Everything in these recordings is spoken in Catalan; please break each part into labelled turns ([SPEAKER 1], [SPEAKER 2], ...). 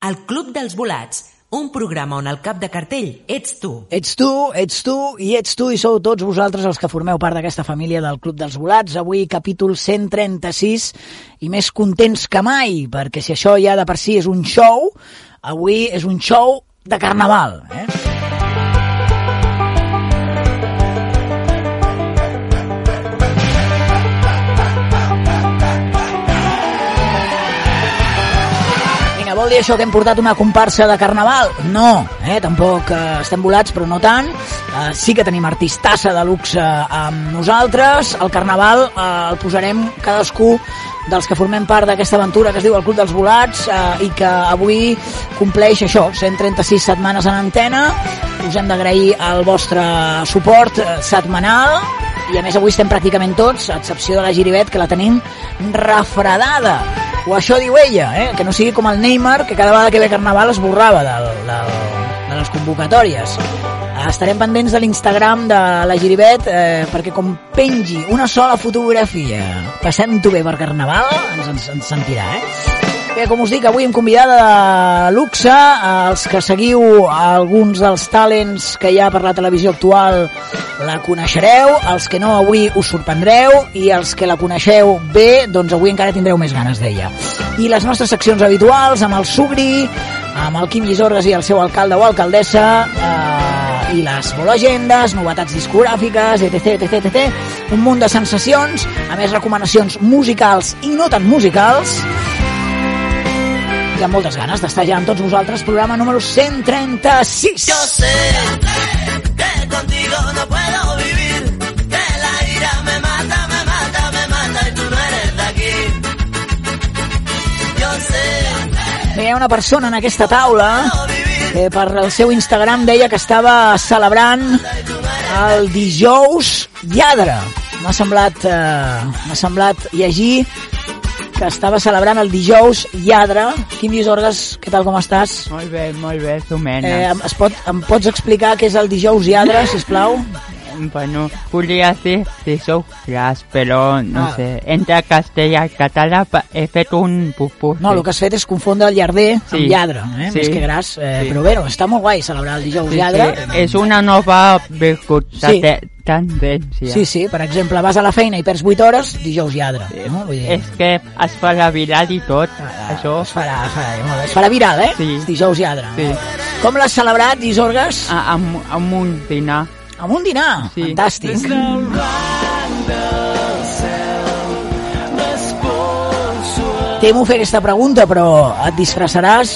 [SPEAKER 1] El Club dels Volats, un programa on el cap de cartell ets tu.
[SPEAKER 2] Ets tu, ets tu i ets tu i sou tots vosaltres els que formeu part d'aquesta família del Club dels Volats. Avui capítol 136 i més contents que mai, perquè si això ja de per si és un show, avui és un show de carnaval. Eh? Vol dir això que hem portat una comparsa de carnaval? No, eh? tampoc eh, estem volats, però no tant. Eh, sí que tenim artistassa de luxe amb nosaltres. El carnaval eh, el posarem cadascú dels que formem part d'aquesta aventura que es diu el Club dels Volats eh, i que avui compleix això, 136 setmanes en antena. Us hem d'agrair el vostre suport eh, setmanal i a més avui estem pràcticament tots, a excepció de la Giribet, que la tenim refredada. O això diu ella, eh? que no sigui com el Neymar, que cada vegada que ve Carnaval es borrava del, del, de les convocatòries. Estarem pendents de l'Instagram de la Giribet eh, perquè com pengi una sola fotografia passant-ho bé per Carnaval ens, ens, ens sentirà, eh? Bé, com us dic, avui hem convidada de luxe els que seguiu alguns dels talents que hi ha per la televisió actual la coneixereu, els que no avui us sorprendreu. I els que la coneixeu bé, doncs avui encara tindreu més ganes d'ella. I les nostres seccions habituals amb el Sugri, amb el Quim Llisorgues i el seu alcalde o alcaldessa eh, i les bologendes, novetats discogràfiques, etc, etc, etc, un munt de sensacions, a més recomanacions musicals i no tan musicals, hi ha moltes ganes d'estar ja amb tots vosaltres, programa número 136.
[SPEAKER 3] Yo sé que contigo no puedo vivir, que la ira me mata, me mata, me mata y tú no eres de aquí. Yo sé
[SPEAKER 2] Hi ha una persona en aquesta taula que per el seu Instagram deia que estava celebrant el dijous lladre. M'ha semblat, eh, m'ha semblat llegir que estava celebrant el dijous lladre. Quim Llisorgues, què tal, com estàs?
[SPEAKER 4] Molt bé, molt bé, Zumena.
[SPEAKER 2] Eh, em- es pot, em pots explicar què és el dijous lladre, si plau?
[SPEAKER 4] Bueno, volia dir dijous gras, però no
[SPEAKER 2] Ah.
[SPEAKER 4] sé, entre castellà i català he fet un pupú.
[SPEAKER 2] No, el que has fet és confondre el llarder
[SPEAKER 4] Sí.
[SPEAKER 2] amb lladre, eh?
[SPEAKER 4] Sí.
[SPEAKER 2] més que gras. Eh,
[SPEAKER 4] Sí.
[SPEAKER 2] Però bé, no, està molt guai celebrar el dijous
[SPEAKER 4] sí,
[SPEAKER 2] lladre.
[SPEAKER 4] sí, és una nova virtut de
[SPEAKER 2] Sí.
[SPEAKER 4] te- tendència.
[SPEAKER 2] Sí, sí, per exemple, vas a la feina i perds 8 hores, dijous lladre. No? Vull dir,
[SPEAKER 4] És que es farà viral i tot,
[SPEAKER 2] ah,
[SPEAKER 4] això.
[SPEAKER 2] Es farà, es farà, molt bé. es farà viral, eh?
[SPEAKER 4] Sí.
[SPEAKER 2] Dijous lladre.
[SPEAKER 4] Sí.
[SPEAKER 2] Com l'has celebrat, Llisorgues?
[SPEAKER 4] A, amb, amb un dinar.
[SPEAKER 2] Amb un dinar.
[SPEAKER 4] Sí.
[SPEAKER 2] Fantàstic. Temo fer aquesta pregunta, però et disfressaràs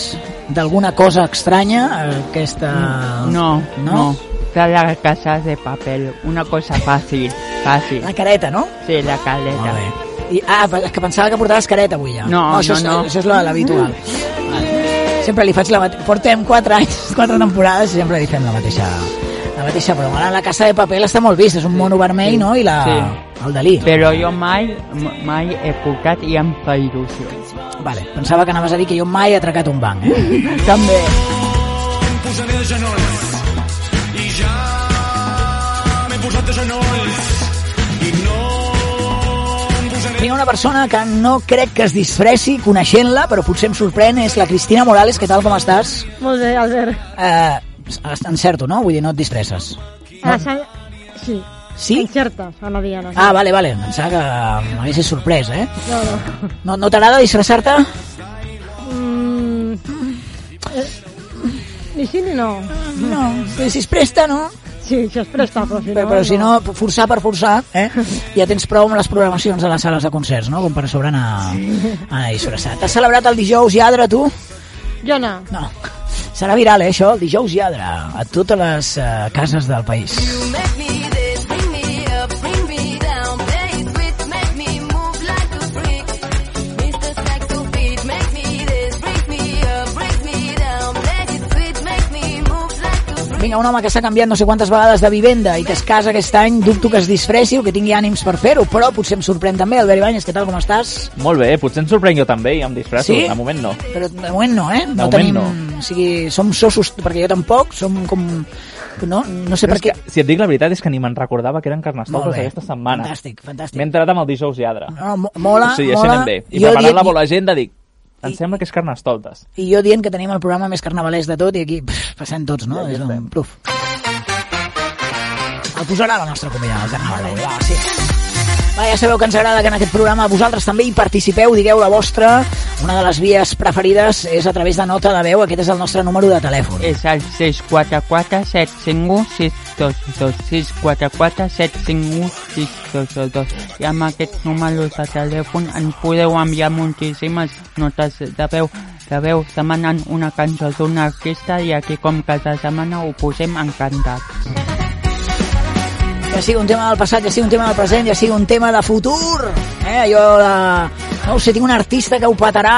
[SPEAKER 2] d'alguna cosa estranya aquesta...
[SPEAKER 4] No,
[SPEAKER 2] No?
[SPEAKER 4] no. De la casa de papel, una cosa fàcil, fàcil.
[SPEAKER 2] La careta, no?
[SPEAKER 4] Sí, la caleta.
[SPEAKER 2] Molt bé. I, ah, que pensava que portaves careta avui ja.
[SPEAKER 4] No,
[SPEAKER 2] això
[SPEAKER 4] no,
[SPEAKER 2] és,
[SPEAKER 4] no.
[SPEAKER 2] Això és l'habitual. Vale. Sempre li faig la mateixa... Portem 4 anys, 4 temporades i sempre li fem la mateixa, la mateixa broma. Ara, la casa de paper està molt vist, és un mono vermell, no? I la,
[SPEAKER 4] Sí.
[SPEAKER 2] el Dalí.
[SPEAKER 4] Però jo mai, mai he portat i em fa il·lusió.
[SPEAKER 2] Vale, pensava que anaves a dir que jo mai he atracat un banc, eh? També.
[SPEAKER 5] posaré de genolls i ja m'he posat de genolls i no em posaré
[SPEAKER 2] Tinc una persona que no crec que es disfressi coneixent-la, però potser em sorprèn, és la Cristina Morales. Què tal, com estàs?
[SPEAKER 6] Molt bé, Albert.
[SPEAKER 2] Eh, encerto, no? Vull dir, no et disfresses.
[SPEAKER 6] Ah, sa- sí.
[SPEAKER 2] Sí?
[SPEAKER 6] Encertes, a la Diana. Sí.
[SPEAKER 2] Ah, vale, vale. Pensava que m'haguessis sorprès, eh?
[SPEAKER 6] No, no.
[SPEAKER 2] No, no t'agrada disfressar-te?
[SPEAKER 6] Mm, ni sí ni no.
[SPEAKER 2] No. Si es presta, no?
[SPEAKER 6] Sí, si es presta, però si no...
[SPEAKER 2] Però, però si no, forçar per forçar, eh? Ja tens prou amb les programacions de les sales de concerts, no? Com per sobre anar, anar disfressat. Has celebrat el dijous lladre, tu?
[SPEAKER 6] Jo no.
[SPEAKER 2] No. Serà viral, eh, això, el dijous lladre, a totes les uh, cases del país. Vinga, un home que s'ha canviat no sé quantes vegades de vivenda i que es casa aquest any, dubto que es disfressi o que tingui ànims per fer-ho, però potser em sorprèn també. Albert Ibáñez, què tal, com estàs?
[SPEAKER 7] Molt bé, potser em sorprenc jo també i em disfresso.
[SPEAKER 2] Sí?
[SPEAKER 7] De moment no.
[SPEAKER 2] Però de moment no, eh? No
[SPEAKER 7] moment
[SPEAKER 2] tenim...
[SPEAKER 7] no.
[SPEAKER 2] O sigui, som sossos, perquè jo tampoc, som com... No, no sé per què...
[SPEAKER 7] Si et dic la veritat és que ni me'n recordava que eren carnestoltes aquesta setmana.
[SPEAKER 2] Fantàstic, fantàstic.
[SPEAKER 7] M'he entrat amb el dijous lladre.
[SPEAKER 2] No, mo- mola,
[SPEAKER 7] o sigui,
[SPEAKER 2] mola.
[SPEAKER 7] bé. I
[SPEAKER 2] Jo
[SPEAKER 7] preparant
[SPEAKER 2] dient-
[SPEAKER 7] la bola agenda dic, em sembla que és carnestoltes.
[SPEAKER 2] I jo dient que tenim el programa més carnavalès de tot i aquí pff, passem tots, no? És un pluf. El posarà la nostra convidada, el carnaval. Va, sí. Va, ja sabeu que ens agrada que en aquest programa vosaltres també hi participeu, digueu la vostra. Una de les vies preferides és a través de nota de veu. Aquest és el nostre número de telèfon.
[SPEAKER 4] És el 644 751 622 644 751 622 i amb aquests números de telèfon ens podeu enviar moltíssimes notes de veu de veu demanant una cançó d'un artista i aquí com cada setmana ho posem encantats.
[SPEAKER 2] Ja sigui un tema del passat, ja sigui un tema del present, ja sigui un tema de futur. Eh? Allò de... No ho sé, tinc un artista que ho petarà,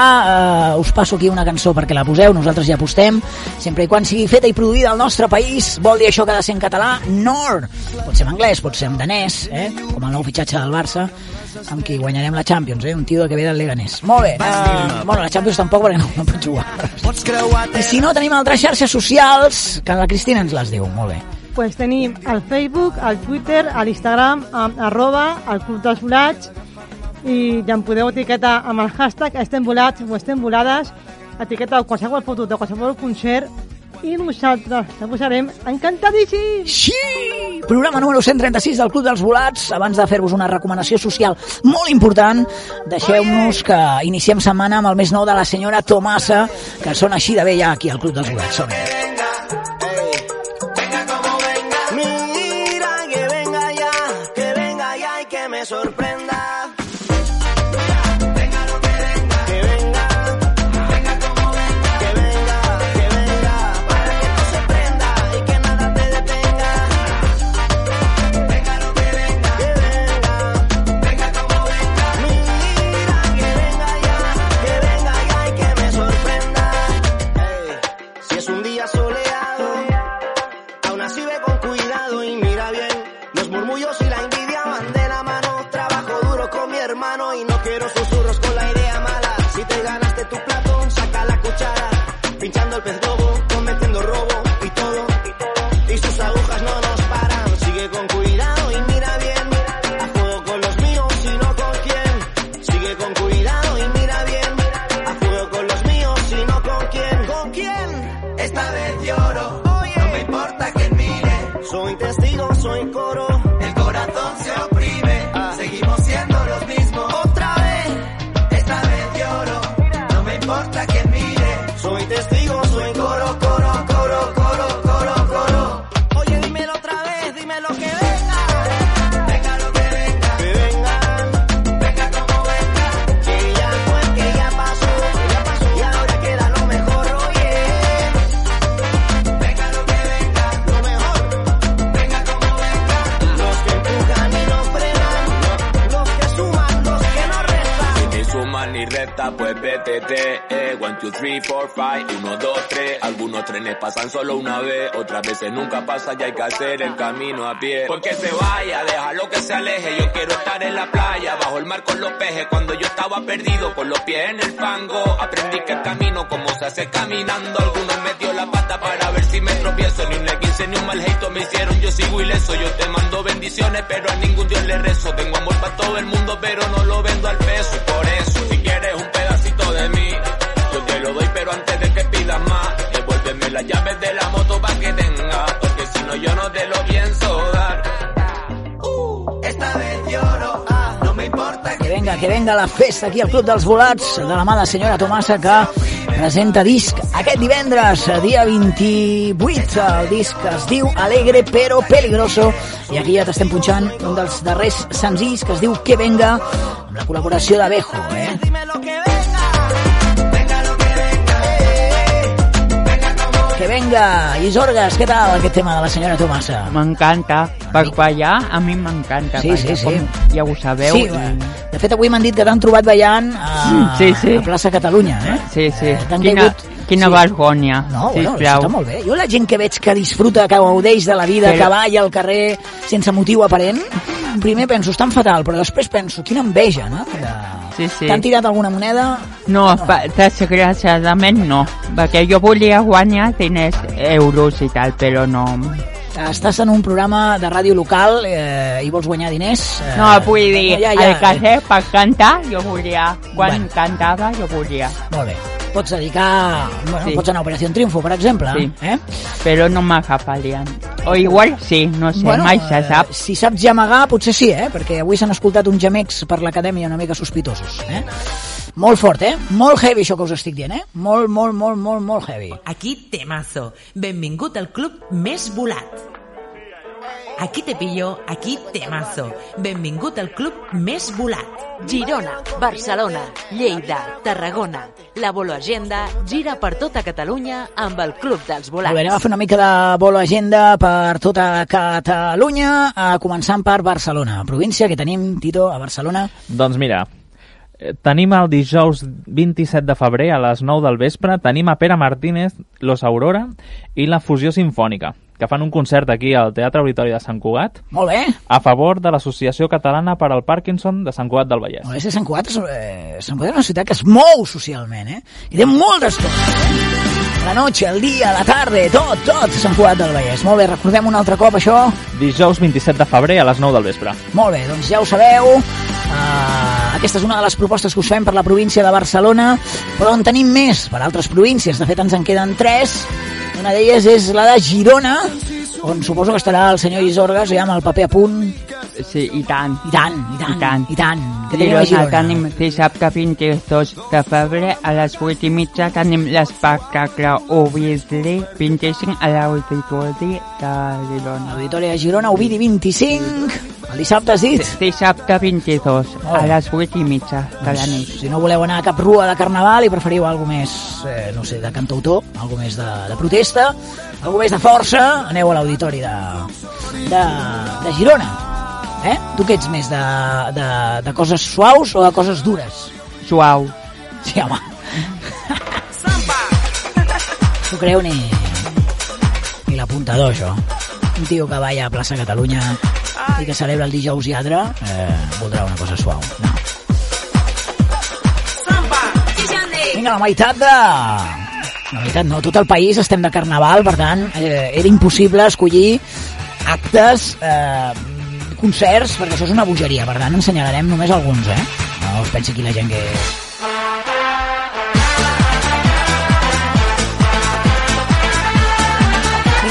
[SPEAKER 2] eh, us passo aquí una cançó perquè la poseu, nosaltres ja apostem, sempre i quan sigui feta i produïda al nostre país, vol dir això que ha de ser en català? Nord! Pot ser en anglès, pot ser en danès, eh? com el nou fitxatge del Barça, amb qui guanyarem la Champions, eh? un tio que ve del Leganés. Molt bé, eh, bueno, la Champions tampoc perquè no, no pot jugar. I si no, tenim altres xarxes socials, que la Cristina ens les diu, molt bé.
[SPEAKER 6] Pues tenim al Facebook, al Twitter, l'Instagram, arroba, al Club dels Volats, i ja em podeu etiquetar amb el hashtag estem volats o estem volades, etiqueteu qualsevol foto de qualsevol concert i nosaltres la posarem encantadíssims!
[SPEAKER 2] Sí! Programa número 136 del Club dels Volats. Abans de fer-vos una recomanació social molt important, deixeu-nos que iniciem setmana amb el més nou de la senyora Tomasa, que sona així de bé ja aquí al Club dels Volats. som
[SPEAKER 3] Pinchando el
[SPEAKER 8] solo una vez, otras veces nunca pasa y hay que hacer el camino a pie. Porque se vaya, déjalo que se aleje. Yo quiero estar en la playa, bajo el mar con los pejes. Cuando yo estaba perdido, con los pies en el fango. Aprendí que el camino, como se hace caminando. Algunos me dio la pata para ver si me tropiezo. Ni un le 15 ni un mal hate me hicieron, yo sigo ileso. Yo te mando bendiciones, pero a ningún Dios le rezo. Tengo amor para todo el mundo, pero no lo vendo al peso. Por eso, si quieres un pedacito de mí, yo te lo doy, pero antes de que pidas más, las llaves de la moto para que tenga. Porque si no, yo no te lo pienso dar.
[SPEAKER 3] Esta vez lloro, ah, no me importa
[SPEAKER 2] Que venga, que venga la festa aquí al Club dels Volats de la mà de senyora Tomasa que presenta disc aquest divendres, dia 28. El disc es diu Alegre però peligroso i aquí ja t'estem punxant un dels darrers senzills que es diu Que venga amb la col·laboració de Bejo, eh?
[SPEAKER 3] Como
[SPEAKER 2] Que venga! I Zorgas, què tal aquest tema de la senyora Tomasa?
[SPEAKER 4] M'encanta. Per ballar, a mi m'encanta.
[SPEAKER 2] Sí, sí,
[SPEAKER 4] ballar,
[SPEAKER 2] sí.
[SPEAKER 4] Com ja ho sabeu.
[SPEAKER 2] Sí,
[SPEAKER 4] i-
[SPEAKER 2] de fet avui m'han dit que t'han trobat ballant a,
[SPEAKER 4] Sí, sí.
[SPEAKER 2] a plaça Catalunya, eh?
[SPEAKER 4] Sí, sí.
[SPEAKER 2] T'han
[SPEAKER 4] Quina,
[SPEAKER 2] caigut
[SPEAKER 4] Quina
[SPEAKER 2] Sí.
[SPEAKER 4] vergonya,
[SPEAKER 2] No, bueno,
[SPEAKER 4] sisplau.
[SPEAKER 2] està molt bé. Jo la gent que veig que disfruta, que gaudeix de la vida,
[SPEAKER 4] Però-
[SPEAKER 2] que balla al carrer sense motiu aparent, primer penso, estan fatal, però després penso, quina enveja, no? De...
[SPEAKER 4] Sí, sí.
[SPEAKER 2] T'han tirat alguna moneda?
[SPEAKER 4] No, pa- desgraciadament no, perquè jo volia guanyar diners, euros i tal, però no.
[SPEAKER 2] Estàs en un programa de ràdio local eh, i vols guanyar diners? Eh,
[SPEAKER 4] No, vull dir,
[SPEAKER 2] ja, ja,
[SPEAKER 4] al carrer per cantar jo volia, quan
[SPEAKER 2] Bueno.
[SPEAKER 4] cantava jo volia,
[SPEAKER 2] Molt bé. Pots dedicar... Bueno,
[SPEAKER 4] Sí.
[SPEAKER 2] pots anar a Operació Triunfo, per exemple.
[SPEAKER 4] Sí.
[SPEAKER 2] Eh?
[SPEAKER 4] però no m'agafarien. O igual sí, no sé, mai se sap.
[SPEAKER 2] Eh, si saps gemegar, potser sí, eh? Perquè avui s'han escoltat uns gemecs per l'acadèmia una mica sospitosos, eh? Molt fort, eh? Molt heavy, això que us estic dient, eh? Molt, molt, molt, molt, molt heavy.
[SPEAKER 1] Aquí temazo. Benvingut al club més volat. Aquí te pillo, aquí temazo. Benvingut al club més volat.
[SPEAKER 9] Girona, Barcelona, Lleida, Tarragona. La Bolo Agenda gira per tota Catalunya amb el Club dels
[SPEAKER 2] Molt bé, anem a
[SPEAKER 9] Volats.
[SPEAKER 2] fer una mica de bolo agenda per tota Catalunya, eh, començant per Barcelona, província que tenim, Tito, a Barcelona.
[SPEAKER 7] Doncs mira, eh, tenim el dijous 27 de febrer a les 9 del vespre, tenim a Pere Martínez, Los Aurora i la Fusió Sinfònica, que fan un concert aquí al Teatre Auditori de Sant Cugat
[SPEAKER 2] Molt bé.
[SPEAKER 7] a favor de l'Associació Catalana per al Parkinson de Sant Cugat del Vallès.
[SPEAKER 2] Molt bé, si Sant Cugat és, eh, Sant Cugat és una ciutat que es mou socialment, eh? I té moltes coses. Eh? La noche, el dia, la tarda, tot, tot, Sant Cugat del Vallès. Molt bé, recordem un altre cop això.
[SPEAKER 7] Dijous 27 de febrer a les 9 del vespre.
[SPEAKER 2] Molt bé, doncs ja ho sabeu. Uh, aquesta és una de les propostes que us fem per la província de Barcelona, però en tenim més per altres províncies. De fet, ens en queden tres. Una d'elles és la de Girona, on suposo que estarà el senyor Isorgas ja amb el paper a punt.
[SPEAKER 4] Sí, i tant.
[SPEAKER 2] I tant, i tant,
[SPEAKER 4] I tant.
[SPEAKER 2] i tant. Què tenim a
[SPEAKER 4] Girona, tenim dissabte 22 de febrer a les 8 i mitja tenim l'espectacle Ovidri 25 a l'auditori de Girona.
[SPEAKER 2] Auditori de Girona, Ovidi 25. El dissabte has dit?
[SPEAKER 4] Dissabte 22
[SPEAKER 2] Oh.
[SPEAKER 4] a les 8 i mitja de la nit.
[SPEAKER 2] Si no voleu anar a cap rua de carnaval i preferiu alguna més, eh, no sé, de cantautor, alguna més de, de protesta, alguna més de força, aneu a l'auditori de, de, de Girona. Eh? Tu què ets més, de, de, de coses suaus o de coses dures?
[SPEAKER 4] Suau.
[SPEAKER 2] Sí, home. No creu ni, ni l'apuntador, això. Un tio que vaya a plaça Catalunya i que celebra el dijous lladre eh, voldrà una cosa suau. No. Vinga, la meitat de... La meitat no, tot el país estem de carnaval, per tant, eh, era impossible escollir actes, eh, concerts, perquè això és una bogeria, per tant, ensenyarem només alguns, eh? No es pensi aquí la gent que...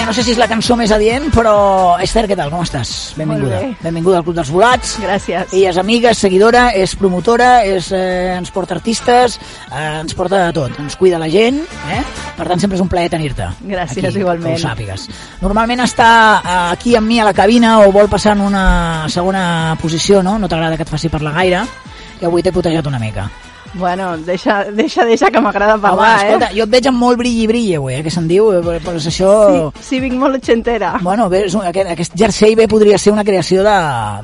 [SPEAKER 2] no sé si és la cançó més adient, però Esther, què tal? Com estàs? Benvinguda. Benvinguda al Club dels Volats.
[SPEAKER 10] Gràcies.
[SPEAKER 2] Ella és amiga, és seguidora, és promotora, és, eh, ens porta artistes, eh, ens porta de tot, ens cuida la gent, eh? per tant sempre és un plaer tenir-te.
[SPEAKER 10] Gràcies,
[SPEAKER 2] aquí,
[SPEAKER 10] igualment.
[SPEAKER 2] Que ho sàpigues. Normalment està eh, aquí amb mi a la cabina o vol passar en una segona posició, no? No t'agrada que et faci parlar gaire, i avui t'he putejat una mica.
[SPEAKER 10] Bueno, deixa, deixa, deixa que m'agrada
[SPEAKER 2] Home,
[SPEAKER 10] parlar,
[SPEAKER 2] escolta,
[SPEAKER 10] eh?
[SPEAKER 2] jo et veig amb molt brilli brilli avui, eh, que se'n diu, eh, però és això...
[SPEAKER 10] Sí, sí, vinc molt ochentera.
[SPEAKER 2] Bueno, bé, un, aquest, aquest jersei bé podria ser una creació de,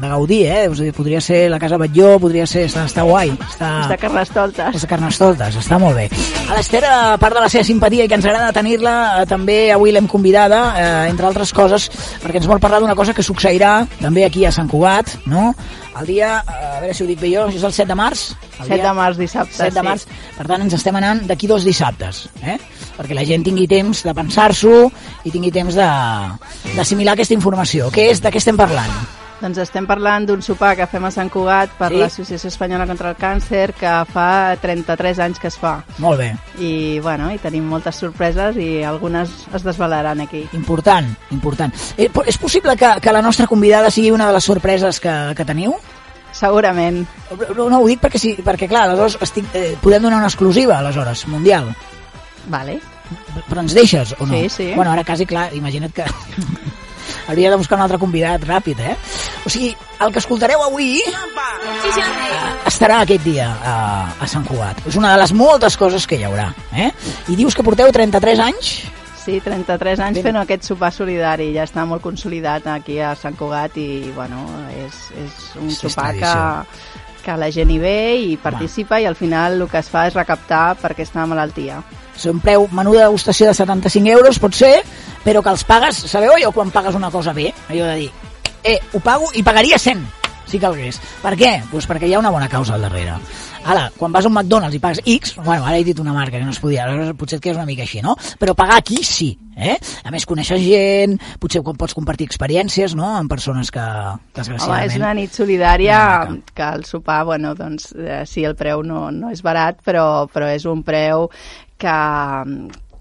[SPEAKER 2] de Gaudí, eh? O sigui, podria ser la Casa Batlló, podria ser... Està, està guai. Està,
[SPEAKER 10] És de Carnestoltes.
[SPEAKER 2] és de Carnestoltes, està molt bé. A l'Ester, a part de la seva simpatia i que ens agrada tenir-la, eh, també avui l'hem convidada, eh, entre altres coses, perquè ens vol parlar d'una cosa que succeirà també aquí a Sant Cugat, no? El dia, eh, a veure si ho dic bé jo, és el 7 de març? El
[SPEAKER 10] 7 de març, dissabte,
[SPEAKER 2] 7 de
[SPEAKER 10] sí.
[SPEAKER 2] març. Per tant, ens estem anant d'aquí dos dissabtes, eh? perquè la gent tingui temps de pensar-s'ho i tingui temps de- d'assimilar aquesta informació. Què és, de què estem parlant?
[SPEAKER 10] Doncs estem parlant d'un sopar que fem a Sant Cugat per
[SPEAKER 2] Sí?
[SPEAKER 10] l'Associació Espanyola contra el Càncer que fa 33 anys que es fa.
[SPEAKER 2] Molt bé.
[SPEAKER 10] I, bueno, i tenim moltes sorpreses i algunes es desvelaran aquí.
[SPEAKER 2] Important, important. Eh, és possible que, que la nostra convidada sigui una de les sorpreses que, que teniu?
[SPEAKER 10] Segurament.
[SPEAKER 2] No, no ho dic perquè, sí, perquè clar, aleshores estic, eh, podem donar una exclusiva, aleshores, mundial.
[SPEAKER 10] Vale.
[SPEAKER 2] Però ens deixes o no?
[SPEAKER 10] Sí, sí.
[SPEAKER 2] Bueno, ara quasi, clar, imagina't que... Hauria de buscar un altre convidat ràpid, eh? O sigui, el que escoltareu avui eh, estarà aquest dia a, a Sant Cugat. És una de les moltes coses que hi haurà, eh? I dius que porteu 33 anys?
[SPEAKER 10] Sí, 33 anys fent aquest sopar solidari. Ja està molt consolidat aquí a Sant Cugat i, bueno, és, és un
[SPEAKER 2] Sí, és
[SPEAKER 10] sopar que,
[SPEAKER 2] tradició.
[SPEAKER 10] Que la gent hi ve i participa i al final el que es fa és recaptar per aquesta malaltia.
[SPEAKER 2] És un preu, menú de degustació de 75 euros, pot ser, però que els pagues, sabeu allò quan pagues una cosa bé? Allò de dir, eh, ho pago i pagaria 100, si calgués. Per què? Pues perquè hi ha una bona causa al darrere. Ara, quan vas a un McDonald's i pagues X, bueno, ara he dit una marca que no es podia, aleshores potser et quedes una mica així, no? Però pagar aquí sí, eh? A més, coneixes gent, potser quan pots compartir experiències, no?, amb persones que,
[SPEAKER 10] Home,
[SPEAKER 2] desgraciadament...
[SPEAKER 10] és una nit solidària que el sopar, bueno, doncs eh, sí, el preu no, no és barat, però, però és un preu que,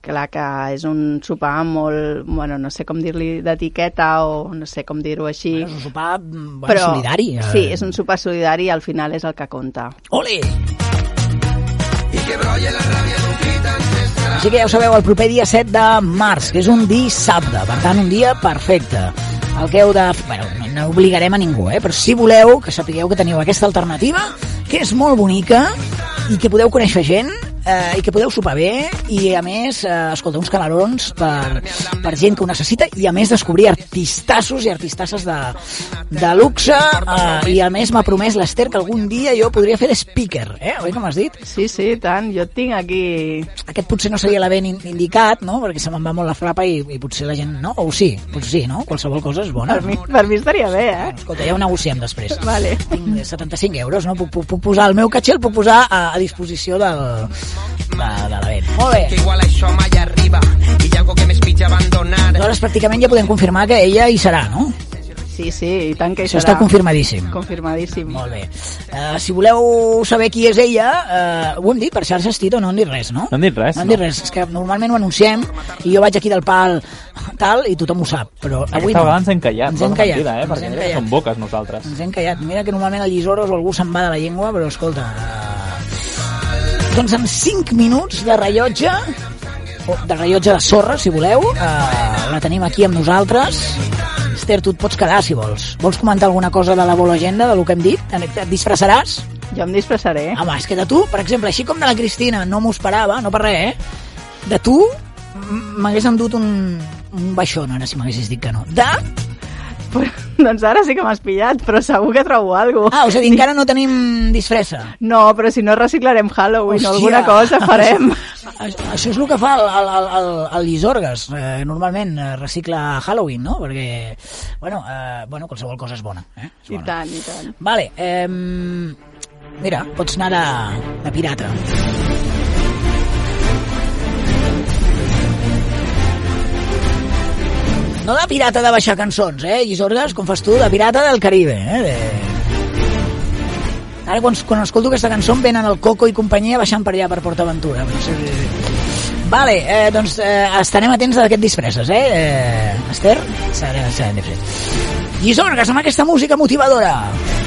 [SPEAKER 10] clar que és un sopar molt, bueno, no sé com dir-li d'etiqueta o no sé com dir-ho així.
[SPEAKER 2] Bueno, és un sopar bueno, solidari. eh?
[SPEAKER 10] Sí, és un sopar solidari i al final és el que compta.
[SPEAKER 2] Ole! Així que ja ho sabeu, el proper dia 7 de març, que és un dissabte, per tant, un dia perfecte. El que heu de... Bueno, no, no obligarem a ningú, eh? però si voleu que sapigueu que teniu aquesta alternativa, que és molt bonica i que podeu conèixer gent eh, i que podeu sopar bé i a més, eh, escolta, uns calarons per, per gent que ho necessita i a més descobrir artistassos i artistasses de, de luxe eh, i a més m'ha promès l'Ester que algun dia jo podria fer de speaker, eh? Oi que m'has dit?
[SPEAKER 10] Sí, sí, tant, jo tinc aquí...
[SPEAKER 2] Aquest potser no seria l'event in- indicat, no? Perquè se me'n va molt la frapa i, i potser la gent... No? O sí, potser sí, no? Qualsevol cosa és bona.
[SPEAKER 10] Per mi, per mi estaria bé, eh?
[SPEAKER 2] Escolta, ja ho negociem després.
[SPEAKER 10] Vale.
[SPEAKER 2] Tinc 75 euros, no? Puc, puc, puc posar el meu el puc posar a, a disposició del, l'event. Molt bé.
[SPEAKER 11] Que igual això mai arriba i hi ha algo que m'espitja abandonar.
[SPEAKER 2] Aleshores, pràcticament ja podem confirmar que ella hi serà, no?
[SPEAKER 10] Sí, sí, i tant que hi
[SPEAKER 2] Això
[SPEAKER 10] serà.
[SPEAKER 2] està confirmadíssim.
[SPEAKER 10] Confirmadíssim.
[SPEAKER 2] Molt bé. Uh, si voleu saber qui és ella, uh, ho hem dit per xarxes, Tito, no han dit res, no?
[SPEAKER 7] No han dit res,
[SPEAKER 2] No han
[SPEAKER 7] no.
[SPEAKER 2] dit res. És que normalment ho anunciem i jo vaig aquí del pal tal i tothom ho sap, però avui
[SPEAKER 7] Aquesta
[SPEAKER 2] no.
[SPEAKER 7] vegada ens hem callat.
[SPEAKER 2] Ens hem callat,
[SPEAKER 7] mentida, eh?
[SPEAKER 2] ens
[SPEAKER 7] Perquè
[SPEAKER 2] hem
[SPEAKER 7] mira que
[SPEAKER 2] callat.
[SPEAKER 7] som boques nosaltres.
[SPEAKER 2] Ens hem callat. Mira que normalment el lliçoros o algú se'n va de la llengua, però escolta... Uh... Doncs en 5 minuts de rellotge, o de rellotge de sorra, si voleu, uh, la tenim aquí amb nosaltres. Esther, tu et pots quedar, si vols. Vols comentar alguna cosa de la Bolo Agenda, de lo que hem dit? Et disfressaràs?
[SPEAKER 10] Jo em disfressaré.
[SPEAKER 2] Home, és que de tu, per exemple, així com de la Cristina, no m'ho esperava, no per res, eh? De tu, m'hagués endut un, un baixón, ara si m'haguessis dit que no. De...
[SPEAKER 10] doncs ara sí que m'has pillat, però segur que trobo alguna cosa.
[SPEAKER 2] Ah, a dir, encara no tenim disfressa.
[SPEAKER 10] No, però si no reciclarem Halloween o
[SPEAKER 2] Hòstia.
[SPEAKER 10] alguna cosa farem.
[SPEAKER 2] Això, això és el que fa el, el, el, el, Llisorgues. Eh, normalment eh, recicla Halloween, no? Perquè, bueno, eh, bueno, qualsevol cosa és bona. Eh? És
[SPEAKER 10] I
[SPEAKER 2] bona.
[SPEAKER 10] tant, i tant.
[SPEAKER 2] Vale, eh, mira, pots anar de, de pirata. No de pirata de baixar cançons, eh, Llisorgues, com fas tu, de pirata del Caribe, eh? De... Ara quan, quan escolto aquesta cançó venen el Coco i companyia baixant per allà per PortAventura. Sí, sí, sí. Vale, eh, doncs eh, estarem atents a aquest disfresses, eh? eh Esther? Serem, serem disfresses. Llisorgues amb aquesta música motivadora,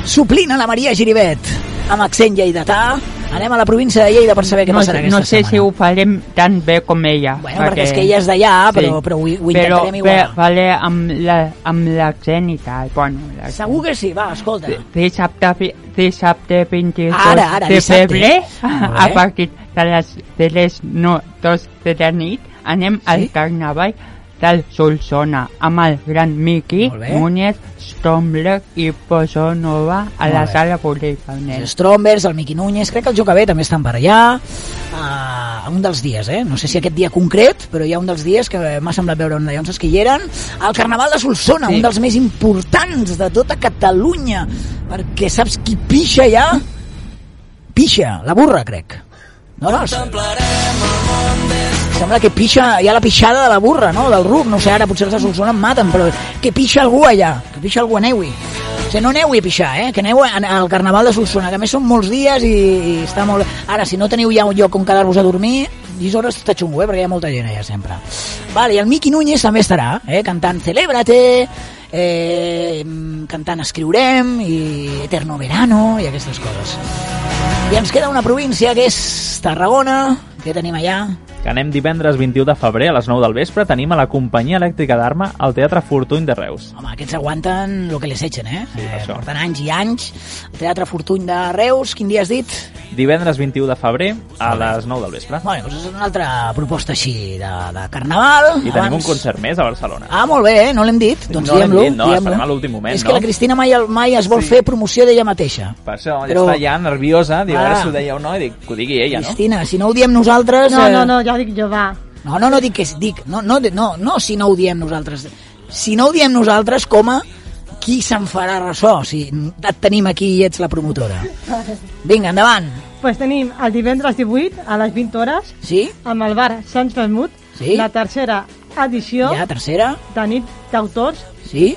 [SPEAKER 2] suplint a la Maria Giribet, amb accent lleidatà. Anem a la província de Lleida per saber què
[SPEAKER 4] no,
[SPEAKER 2] passarà aquesta
[SPEAKER 4] no sé
[SPEAKER 2] setmana.
[SPEAKER 4] si ho farem tan bé com ella.
[SPEAKER 2] Bueno, perquè és que ella és d'allà, però- però ho- ho intentarem
[SPEAKER 4] però,
[SPEAKER 2] igual.
[SPEAKER 4] Però faré amb la- l'accent i tal. Bueno.
[SPEAKER 2] Segur que sí, va, escolta.
[SPEAKER 4] Dissabte, dissabte 22
[SPEAKER 2] Ara, ara,
[SPEAKER 4] de
[SPEAKER 2] dissabte.
[SPEAKER 4] febrer, a partir de les, de les no, dos de la nit, anem al carnaval del Solsona amb el gran Miqui
[SPEAKER 2] bé.
[SPEAKER 4] Núñez, Stromberg i Pozonova a la
[SPEAKER 2] bé.
[SPEAKER 4] sala Polivalent.
[SPEAKER 2] Els Strombers, el Miqui Núñez, crec que el Jocabé també estan per allà, uh, un dels dies, eh? no sé si aquest dia concret, però hi ha un dels dies que m'ha semblat veure on d'allà que hi eren, el Carnaval de Solsona,
[SPEAKER 4] Sí.
[SPEAKER 2] un dels més importants de tota Catalunya, perquè saps qui pixa allà? Pixa, la burra, crec. No, no, sembla que pixa, hi ha la pixada de la burra, no? del ruc, no sé, ara potser els de Solsona em maten, però que pixa algú allà, que pixa algú, aneu-hi. O sigui, no aneu-hi a pixar, eh? que aneu a- al Carnaval de Solsona, que a més són molts dies i, i està molt... Ara, si no teniu ja un lloc on quedar-vos a dormir, Llisores està xungo, eh? perquè hi ha molta gent allà sempre. Vale, i el Miqui Núñez també estarà, eh? cantant Celébrate, eh, cantant Escriurem, i Eterno Verano, i aquestes coses. I ens queda una província que és Tarragona, que tenim allà?
[SPEAKER 7] Que anem divendres 21 de febrer a les 9 del vespre. Tenim a la companyia elèctrica d'Arma al Teatre Fortuny de Reus.
[SPEAKER 2] Home, aquests aguanten el que les echen, eh?
[SPEAKER 7] Sí,
[SPEAKER 2] eh porten anys i anys. El Teatre Fortuny de Reus, quin dia has dit?
[SPEAKER 7] Divendres 21 de febrer a les 9 del vespre.
[SPEAKER 2] Bueno, doncs és una altra proposta així de, de carnaval.
[SPEAKER 7] I tenim un concert més a Barcelona.
[SPEAKER 2] Ah, molt bé, eh? no l'hem dit. Doncs
[SPEAKER 7] No l'hem dit, no, esperem a l'últim moment,
[SPEAKER 2] És
[SPEAKER 7] no?
[SPEAKER 2] que la Cristina mai, mai es vol
[SPEAKER 7] Sí.
[SPEAKER 2] fer promoció d'ella mateixa.
[SPEAKER 7] Per això, ja
[SPEAKER 2] Però-
[SPEAKER 7] està ja nerviosa, diu,
[SPEAKER 2] Ah.
[SPEAKER 7] si ho deia o no, i dic, que ho digui ella, no?
[SPEAKER 2] Cristina, si no ho diem nosaltres...
[SPEAKER 6] No,
[SPEAKER 2] eh,
[SPEAKER 6] no, no, ja ho dic jo, va.
[SPEAKER 2] No, no, no dic que dic, no, no, no, no si no ho diem nosaltres. Si no ho diem nosaltres, com a qui se'n farà ressò si et tenim aquí i ets la promotora? Vinga, endavant.
[SPEAKER 6] Pues tenim el divendres 18 a les 20 hores
[SPEAKER 2] Sí?
[SPEAKER 6] amb el bar Sants Vermut,
[SPEAKER 2] Sí.
[SPEAKER 6] la tercera edició
[SPEAKER 2] Ja, tercera.
[SPEAKER 6] de nit d'autors
[SPEAKER 2] Sí?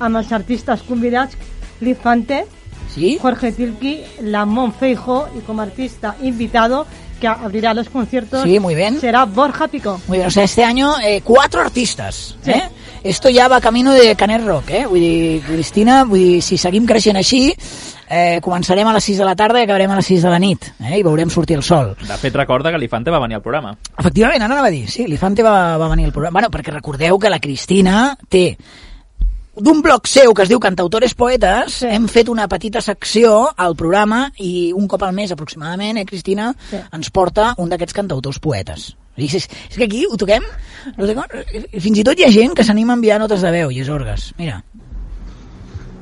[SPEAKER 6] amb els artistes convidats Liz Fante,
[SPEAKER 2] Sí?
[SPEAKER 6] Jorge Tilki, Lamón Feijo y como artista invitado que abrirá los conciertos
[SPEAKER 2] Sí, muy bien.
[SPEAKER 6] será Borja Pico.
[SPEAKER 2] Muy bien, o sea, este año eh, cuatro artistes, eh? Esto ya va camino de Canet Rock, eh? Vull dir, Cristina, vull dir, si seguim creixent així, eh, començarem a les 6 de la tarda i acabarem a les 6 de la nit, eh? I veurem sortir el sol.
[SPEAKER 7] De fet, recorda que l'Ifante va venir al programa.
[SPEAKER 2] Efectivament, ara anava a dir, sí, l'Ifante va, va venir al programa. Bueno, perquè recordeu que la Cristina té d'un blog seu que es diu Cantautores Poetes, hem fet una petita secció al programa i un cop al mes aproximadament, eh, Cristina, sí. ens porta un d'aquests cantautors poetes. És, és, és que aquí ho toquem, ho toquem, i fins i tot hi ha gent que s'anima a enviar notes de veu i és orgues. Mira,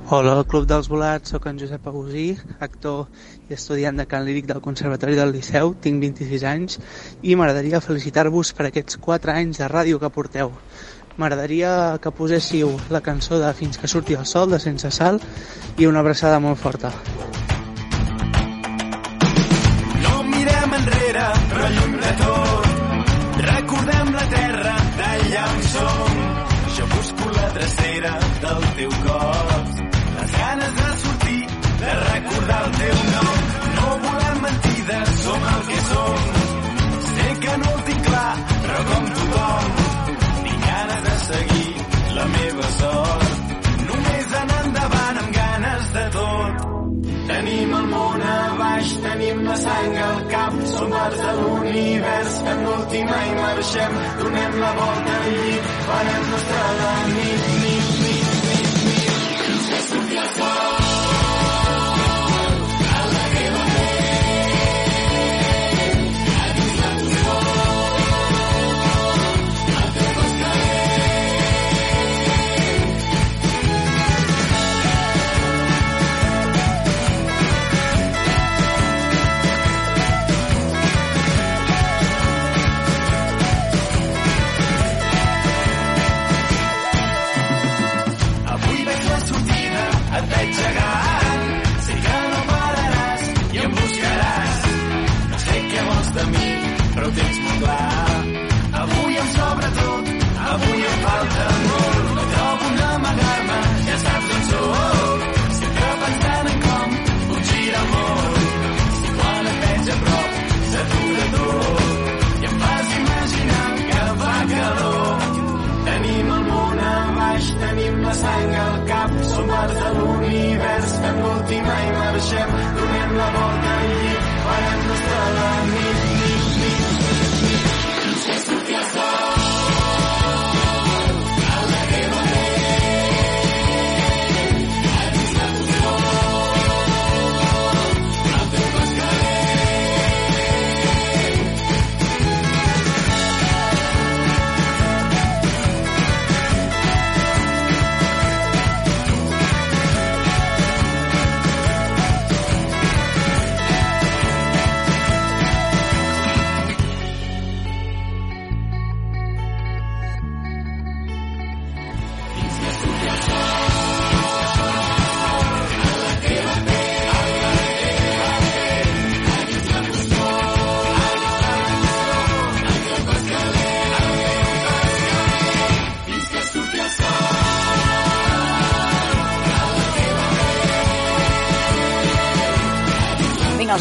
[SPEAKER 12] Hola, al Club dels Volats, sóc en Josep Agusí, actor i estudiant de cant líric del Conservatori del Liceu, tinc 26 anys i m'agradaria felicitar-vos per aquests 4 anys de ràdio que porteu. M'agradaria que poséssiu la cançó de Fins que surti el sol, de Sense Sal, i una abraçada molt forta.
[SPEAKER 5] La sang al cap, som parts de l'univers, fem l'última i marxem, donem la volta al llit, farem nostra la nit, nit, l'última i marxem, donem la volta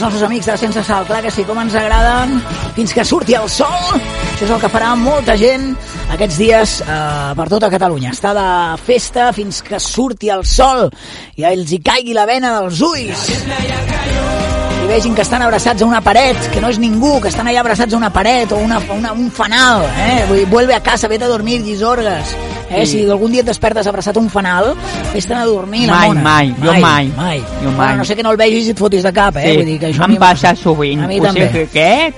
[SPEAKER 2] els nostres amics de Sense Sal, clar que sí, com ens agraden, fins que surti el sol. Això és el que farà molta gent aquests dies eh, per tota Catalunya. Està de festa fins que surti el sol i a ells hi caigui la vena dels ulls. i vegin que estan abraçats a una paret, que no és ningú, que estan allà abraçats a una paret o una, una, un fanal, eh? Vull dir, vuelve a casa, vete a dormir, llisorgues. Eh?
[SPEAKER 4] Sí.
[SPEAKER 2] Si algun dia et despertes abraçat a un fanal, vés-te'n a dormir, la
[SPEAKER 4] Mai,
[SPEAKER 2] mona.
[SPEAKER 4] mai, jo mai.
[SPEAKER 2] mai.
[SPEAKER 4] Jo mai.
[SPEAKER 2] Bueno, no sé que no el vegis i et fotis de cap, eh?
[SPEAKER 4] Sí,
[SPEAKER 2] Vull dir que això
[SPEAKER 4] em passa sovint.
[SPEAKER 2] A mi
[SPEAKER 4] o
[SPEAKER 2] també.
[SPEAKER 4] sigui que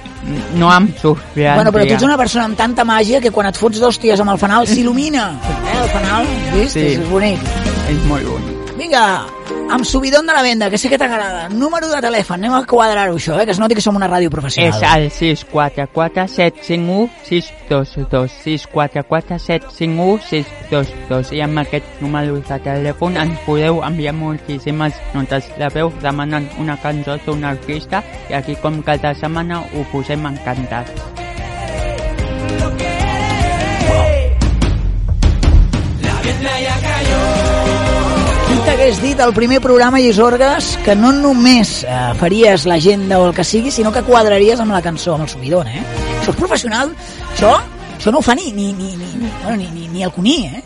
[SPEAKER 4] no em sorprèn.
[SPEAKER 2] Bueno, però tu ets una persona amb tanta màgia que quan et fots d'hòsties amb el fanal s'il·lumina. Eh, el fanal, vist?
[SPEAKER 4] Sí.
[SPEAKER 2] És bonic.
[SPEAKER 4] És molt bonic.
[SPEAKER 2] Vinga, amb subidon de la venda, que sé que t'agrada. Número de telèfon, anem a quadrar-ho això, eh? que es noti que som una ràdio professional.
[SPEAKER 4] És el 644 751 622 644 751 622 i amb aquest número de telèfon ens podeu enviar moltíssimes notes de veu demanant una cançó d'un artista i aquí com cada setmana ho posem encantats.
[SPEAKER 2] Qui t'hagués dit al primer programa Llisorgues que no només eh, faries l'agenda o el que sigui, sinó que quadraries amb la cançó, amb el subidon, eh? Això és professional. Això, això no ho fa ni, ni, ni, ni, ni, bueno, ni, ni, ni el Cuní, eh?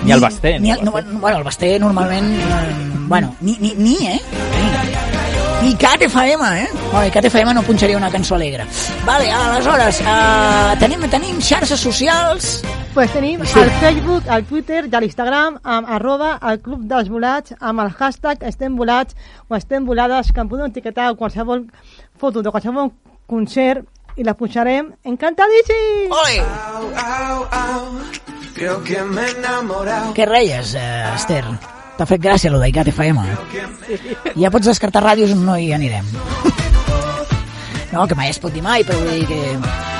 [SPEAKER 7] Ni el Basté,
[SPEAKER 2] Ni
[SPEAKER 7] ni
[SPEAKER 2] el no, bueno, el Basté normalment... Eh, bueno, ni, ni, ni, eh? Ni. Ni Cat FM, eh? Bueno, Cat FM no punxaria una cançó alegre. Vale, aleshores, eh, tenim, tenim xarxes socials...
[SPEAKER 6] Pues tenim
[SPEAKER 2] Sí.
[SPEAKER 6] al Facebook, al Twitter i l'Instagram amb arroba el Club dels Volats amb el hashtag estem volats o estem volades que em podeu etiquetar qualsevol foto de qualsevol concert i la pujarem encantadíssim!
[SPEAKER 2] Ole!
[SPEAKER 5] Creo que me he enamorado.
[SPEAKER 2] Què reies, eh, Esther? T'ha fet gràcia, lo d'ICAT FM. Ja pots descartar ràdios on no hi anirem. No, que mai es pot dir mai, però vull dir que...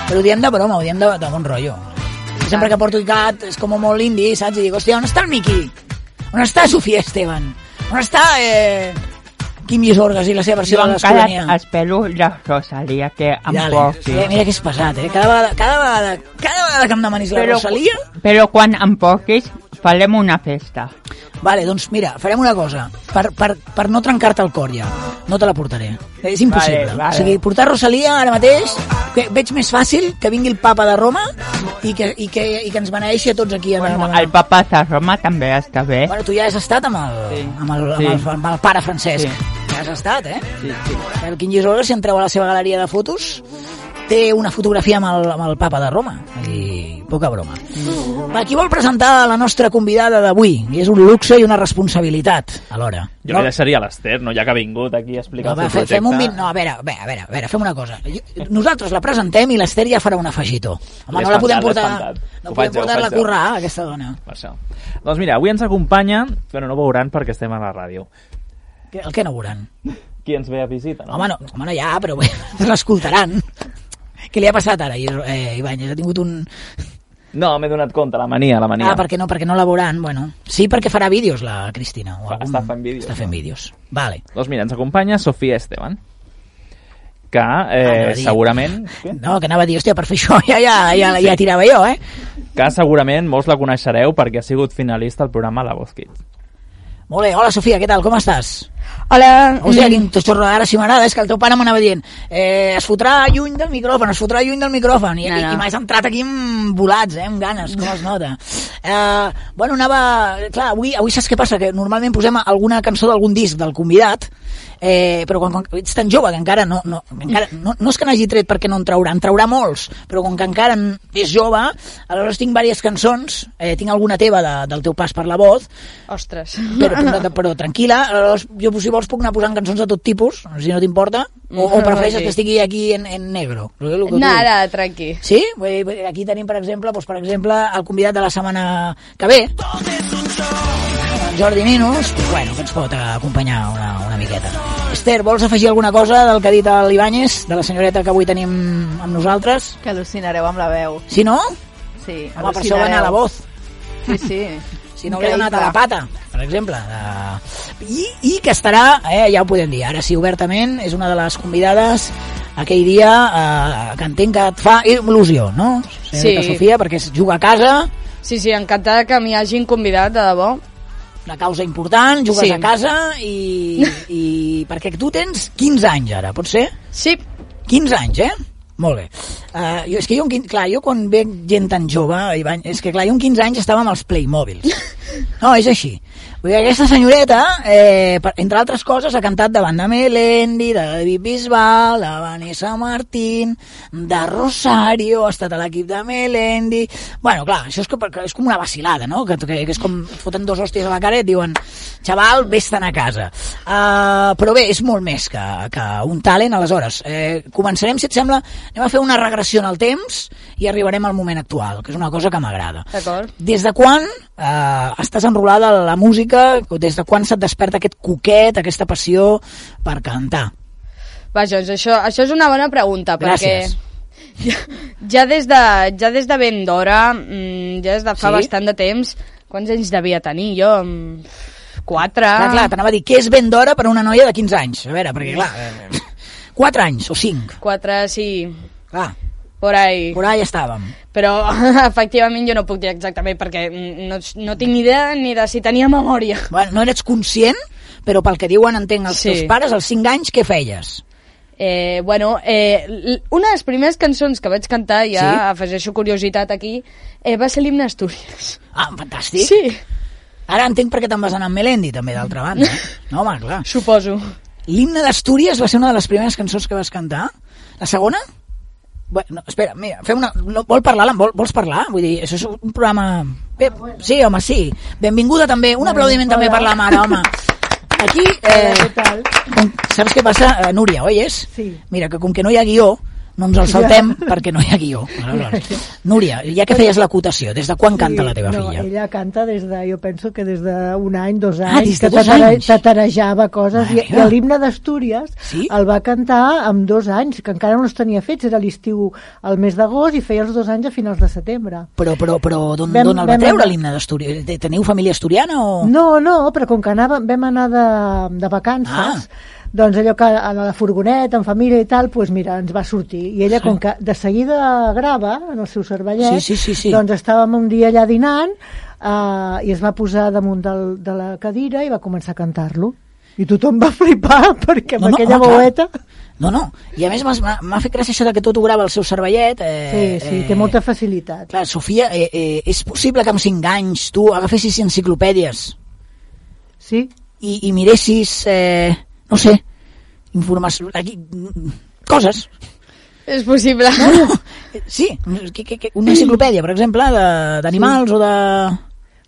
[SPEAKER 2] Però ho diem de broma, ho diem de, de bon rotllo. I sempre que porto ICAT és com molt indi, saps? I dic, hòstia, on està el Miqui? On està Sofia Esteban? On està eh, Quim Llisorgues i la seva versió
[SPEAKER 4] Jo
[SPEAKER 2] de
[SPEAKER 4] encara
[SPEAKER 2] l'Escolania?
[SPEAKER 4] espero la Rosalia que em
[SPEAKER 2] Dale.
[SPEAKER 4] porti.
[SPEAKER 2] Eh, mira que és pesat, eh? Cada vegada, cada vegada, cada vegada que em demanis la
[SPEAKER 4] Però-
[SPEAKER 2] Rosalia...
[SPEAKER 4] Però quan em portis farem una festa.
[SPEAKER 2] Vale, doncs mira, farem una cosa. Per, per, per no trencar-te el cor ja, no te la portaré. És impossible.
[SPEAKER 4] Vale, vale.
[SPEAKER 2] O sigui, portar Rosalia ara mateix, que veig més fàcil que vingui el papa de Roma i que, i que, i que ens beneeixi a tots aquí. En,
[SPEAKER 4] Bueno,
[SPEAKER 2] en,
[SPEAKER 4] el papa de Roma també està bé.
[SPEAKER 2] Bueno, tu ja has estat amb el,
[SPEAKER 4] Sí.
[SPEAKER 2] amb el, amb
[SPEAKER 4] Sí.
[SPEAKER 2] el, amb el pare Francesc.
[SPEAKER 4] Sí.
[SPEAKER 2] Ja has estat, eh?
[SPEAKER 4] Sí, sí.
[SPEAKER 2] El Quim Llisorga, si entreu a la seva galeria de fotos, té una fotografia amb el, amb el papa de Roma. I poca broma.
[SPEAKER 4] Mm.
[SPEAKER 2] Va, qui vol presentar la nostra convidada d'avui? És un luxe i una responsabilitat, alhora.
[SPEAKER 7] Jo li deixaria l'Ester, no? Ja que ha vingut aquí a explicar
[SPEAKER 2] No, va,
[SPEAKER 7] el seu
[SPEAKER 2] fe- fem un
[SPEAKER 7] projecte.
[SPEAKER 2] min... No, a veure, a veure, a veure, a veure, fem una cosa. Nosaltres la presentem i l'Ester ja farà un afegitó. Home, no la podem portar... No podem portar-la a currar, aquesta dona.
[SPEAKER 7] Per això. Doncs mira, avui ens acompanya, però no veuran perquè estem a la ràdio.
[SPEAKER 2] El que no veuran?
[SPEAKER 7] Qui ens ve a visita, no?
[SPEAKER 2] Home, no, home, no ja, però bé, l'escoltaran. Què li ha passat ara, eh, Ibáñez? Ha tingut un...
[SPEAKER 7] No, m'he donat compte, la mania, la mania.
[SPEAKER 2] Ah, perquè no, perquè no la veuran, bueno. Sí, perquè farà vídeos, la Cristina. O
[SPEAKER 7] Fa- està fent vídeos,
[SPEAKER 2] Està fent vídeos. Vale.
[SPEAKER 7] Doncs mira, ens acompanya Sofia Esteban, que
[SPEAKER 2] Ah,
[SPEAKER 7] eh,
[SPEAKER 2] anava a dir-
[SPEAKER 7] segurament
[SPEAKER 2] No, que anava a dir, hòstia, per fer això ja, ja, ja, ja tirava jo, eh?
[SPEAKER 7] que segurament molts la coneixereu perquè ha sigut finalista al programa La Voz Kids.
[SPEAKER 2] Molt bé, hola Sofia, què tal, com estàs?
[SPEAKER 13] Hola.
[SPEAKER 2] O sigui, quin xorro, ara si m'agrada, és que el teu pare m'anava dient eh, es fotrà lluny del micròfon, es fotrà lluny del micròfon, i,
[SPEAKER 13] No,
[SPEAKER 2] i,
[SPEAKER 13] no.
[SPEAKER 2] i m'has entrat aquí amb volats, eh, amb ganes, com es nota. Eh, bueno, anava... Clar, avui, avui saps què passa? Que normalment posem alguna cançó d'algun disc del convidat, eh, però quan, quan ets tan jove que encara no, no, encara, no, no és que n'hagi tret perquè no en traurà, en traurà molts, però com que encara és jove, aleshores tinc diverses cançons, eh, tinc alguna teva de, del teu pas per la voz,
[SPEAKER 13] Ostres.
[SPEAKER 2] però, però, però tranquil·la, aleshores, jo si vols puc anar posant cançons de tot tipus, si no t'importa, o, o prefereixes
[SPEAKER 13] Sí.
[SPEAKER 2] que estigui aquí en, en negro? Que tu-
[SPEAKER 13] Nada, tranqui.
[SPEAKER 2] Sí? Aquí tenim, per exemple, doncs, per exemple, el convidat de la setmana que ve, en Jordi Minus, doncs, bueno, que ens pot acompanyar una, una miqueta. Esther, vols afegir alguna cosa del que ha dit l'Ibáñez, de la senyoreta que avui tenim amb nosaltres?
[SPEAKER 10] Que al·lucinareu amb la veu.
[SPEAKER 2] Si no,
[SPEAKER 10] Sí,
[SPEAKER 2] home, per això va anar a la voz.
[SPEAKER 10] Sí, sí.
[SPEAKER 2] Si no hagués anat a la pata, per exemple. De... I, I que estarà, eh, ja ho podem dir, ara sí, obertament, és una de les convidades aquell dia eh, que entenc que et fa il·lusió, no? Senyorita
[SPEAKER 13] Sí.
[SPEAKER 2] Sofia, perquè es juga a casa,
[SPEAKER 13] Sí, sí, encantada que m'hi hagin convidat, de debò.
[SPEAKER 2] Una causa important, jugues
[SPEAKER 13] Sí.
[SPEAKER 2] a casa i, i perquè tu tens 15 anys ara, pot ser?
[SPEAKER 13] Sí.
[SPEAKER 2] 15 anys, eh? Molt bé. Uh, jo, és que jo, clar, jo quan veig gent tan jove, Ivan, és que clar, jo amb 15 anys estava amb els Playmobils. No, és així. Vull dir, aquesta senyoreta, eh, per, entre altres coses, ha cantat davant de Melendi, de David Bisbal, de Vanessa Martín, de Rosario, ha estat a l'equip de Melendi... Bueno, clar, això és, com, és com una vacilada, no? Que, que, que és com et foten dos hòsties a la cara i et diuen xaval, vés-te'n a casa. Uh, però bé, és molt més que, que un talent, aleshores. Eh, començarem, si et sembla, anem a fer una regressió en el temps i arribarem al moment actual, que és una cosa que m'agrada.
[SPEAKER 13] D'acord.
[SPEAKER 2] Des de quan eh, estàs enrolada a la música? Des de quan se't desperta aquest coquet, aquesta passió per cantar?
[SPEAKER 13] Vaja, això, això és una bona pregunta,
[SPEAKER 2] Gràcies.
[SPEAKER 13] perquè ja, ja, des de, ja des de ben d'hora, mm, ja des de fa
[SPEAKER 2] Sí?
[SPEAKER 13] bastant de temps, quants anys devia tenir jo? Mm, Quatre.
[SPEAKER 2] Clar, clar, t'anava a dir, què és ben d'hora per a una noia de 15 anys? A veure, perquè clar, eh, 4 anys o 5.
[SPEAKER 13] Quatre, sí.
[SPEAKER 2] Clar.
[SPEAKER 13] Por ahí.
[SPEAKER 2] Por ahí estàvem.
[SPEAKER 13] Però, efectivament, jo no puc dir exactament perquè no, no tinc ni idea ni de si tenia memòria.
[SPEAKER 2] Bueno, no eres conscient, però pel que diuen, entenc, els
[SPEAKER 13] Sí.
[SPEAKER 2] teus pares, als 5 anys, què feies?
[SPEAKER 13] Eh, bueno, eh, una de les primeres cançons que vaig cantar, ja
[SPEAKER 2] Sí?
[SPEAKER 13] afegeixo curiositat aquí, eh, va ser l'himne Astúries.
[SPEAKER 2] Ah, fantàstic.
[SPEAKER 13] Sí.
[SPEAKER 2] Ara entenc per què te'n vas anar amb Melendi, també, d'altra banda. eh? No, home, clar.
[SPEAKER 13] Suposo.
[SPEAKER 2] L'himne d'Astúries va ser una de les primeres cançons que vas cantar? La segona? Bueno, espera, mira, fem una... No, vol parlar, vol, vols parlar? Vull dir, això és un programa... Bé, sí, home, sí. Benvinguda també. Un aplaudiment també per la mare, home. Aquí, eh, com, saps què passa, eh, Núria, oi és?
[SPEAKER 14] Sí.
[SPEAKER 2] Mira, que com que no hi ha guió, no ens el saltem perquè no hi ha guió. Aleshores, Núria, ja que feies l'acotació, des de quan canta la teva
[SPEAKER 14] no,
[SPEAKER 2] filla?
[SPEAKER 14] ella canta des de, jo penso que des d'un any, dos
[SPEAKER 2] Ah,
[SPEAKER 14] anys,
[SPEAKER 2] des de
[SPEAKER 14] que
[SPEAKER 2] dos
[SPEAKER 14] tatara-
[SPEAKER 2] anys.
[SPEAKER 14] tatarejava coses, i, i l'himne d'Astúries
[SPEAKER 2] Sí?
[SPEAKER 14] el va cantar amb dos anys, que encara no els tenia fets, era l'estiu al mes d'agost i feia els dos anys a finals de setembre.
[SPEAKER 2] Però, però, però d'on el va
[SPEAKER 14] vam
[SPEAKER 2] treure l'himne d'Astúries? De- Teniu família asturiana o...?
[SPEAKER 14] No, no, però com que anava, vam anar de, de vacances,
[SPEAKER 2] Ah.
[SPEAKER 14] Doncs allò que a la furgoneta, en família i tal, doncs mira, ens va sortir. I ella, com que de seguida grava en el seu cervellet,
[SPEAKER 2] Sí, sí, sí, sí.
[SPEAKER 14] doncs estàvem un dia allà dinant eh, i es va posar damunt del, de la cadira i va començar a cantar-lo. I tothom va flipar perquè amb
[SPEAKER 2] No, no,
[SPEAKER 14] aquella
[SPEAKER 2] home, clar.
[SPEAKER 14] veueta...
[SPEAKER 2] No, no. I a més m'ha fet gràcia això de que tot ho grava el seu cervellet. Eh,
[SPEAKER 14] Sí, sí, té molta facilitat.
[SPEAKER 2] Clar, Sofia, eh, eh, és possible que amb 5 anys tu agafessis enciclopèdies
[SPEAKER 14] Sí.
[SPEAKER 2] i, i miressis, eh, no sé, informació... Aquí, coses.
[SPEAKER 13] És possible.
[SPEAKER 2] No, no. Sí, que, que, que, una enciclopèdia, per exemple, de- d'animals o de...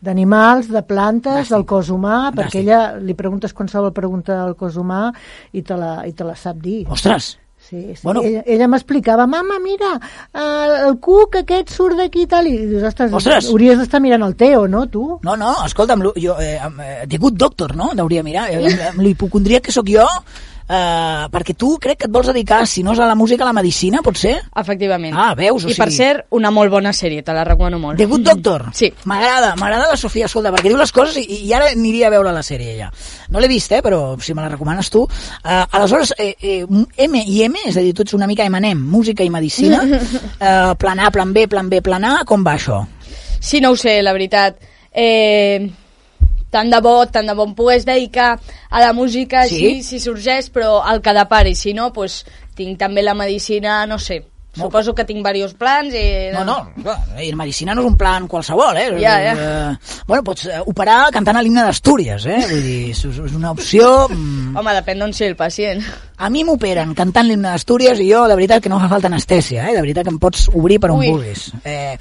[SPEAKER 14] d'animals, de plantes, del cos humà, perquè
[SPEAKER 2] Fantàstic.
[SPEAKER 14] ella li preguntes qualsevol pregunta al cos humà i te la, i te la sap dir.
[SPEAKER 2] Ostres!
[SPEAKER 14] Sí, sí.
[SPEAKER 2] Bueno.
[SPEAKER 14] Ella, ella m'explicava, mama, mira, el, cuc aquest surt d'aquí i tal, i dius, ostres,
[SPEAKER 2] Ostres.
[SPEAKER 14] hauries d'estar mirant el Teo, no, tu?
[SPEAKER 2] No, no, escolta'm, jo, eh, amb, eh, The Good Doctor, no? Hauria mirar. Eh, amb l'hipocondria que sóc jo, eh, perquè tu crec que et vols dedicar, si no és a la música, a la medicina, pot ser?
[SPEAKER 13] Efectivament.
[SPEAKER 2] Ah, veus? O
[SPEAKER 13] I per
[SPEAKER 2] sigui-
[SPEAKER 13] cert, una molt bona sèrie, te la recomano molt.
[SPEAKER 2] The Good Doctor?
[SPEAKER 13] Sí.
[SPEAKER 2] M'agrada, m'agrada la Sofia, escolta, perquè diu les coses i, i ara aniria a veure la sèrie ja. No l'he vist, eh, però si me la recomanes tu. Uh, aleshores, eh, eh, M i M, és a dir, tu ets una mica M&M, música i medicina, uh, plan A, plan B, plan B, plan A, com va això?
[SPEAKER 13] Sí, no ho sé, la veritat. Eh, tant de bo, tant de bo em pogués dedicar a la música,
[SPEAKER 2] Sí?
[SPEAKER 13] sí, si sorgeix, però el que depari. Si no, pues, tinc també la medicina, no sé. Suposo que tinc diversos plans i...
[SPEAKER 2] No, no, clar, i la medicina no és un plan qualsevol, eh?
[SPEAKER 13] Ja, ja.
[SPEAKER 2] Eh, bueno, pots eh, operar cantant a l'himne d'Astúries, eh? Vull dir, és, és una opció... mm.
[SPEAKER 13] Home, depèn d'on sigui el pacient.
[SPEAKER 2] A mi m'operen cantant l'himne d'Astúries i jo, de veritat, que no fa falta anestèsia, eh? De veritat que em pots obrir per on
[SPEAKER 13] Ui.
[SPEAKER 2] vulguis. Eh,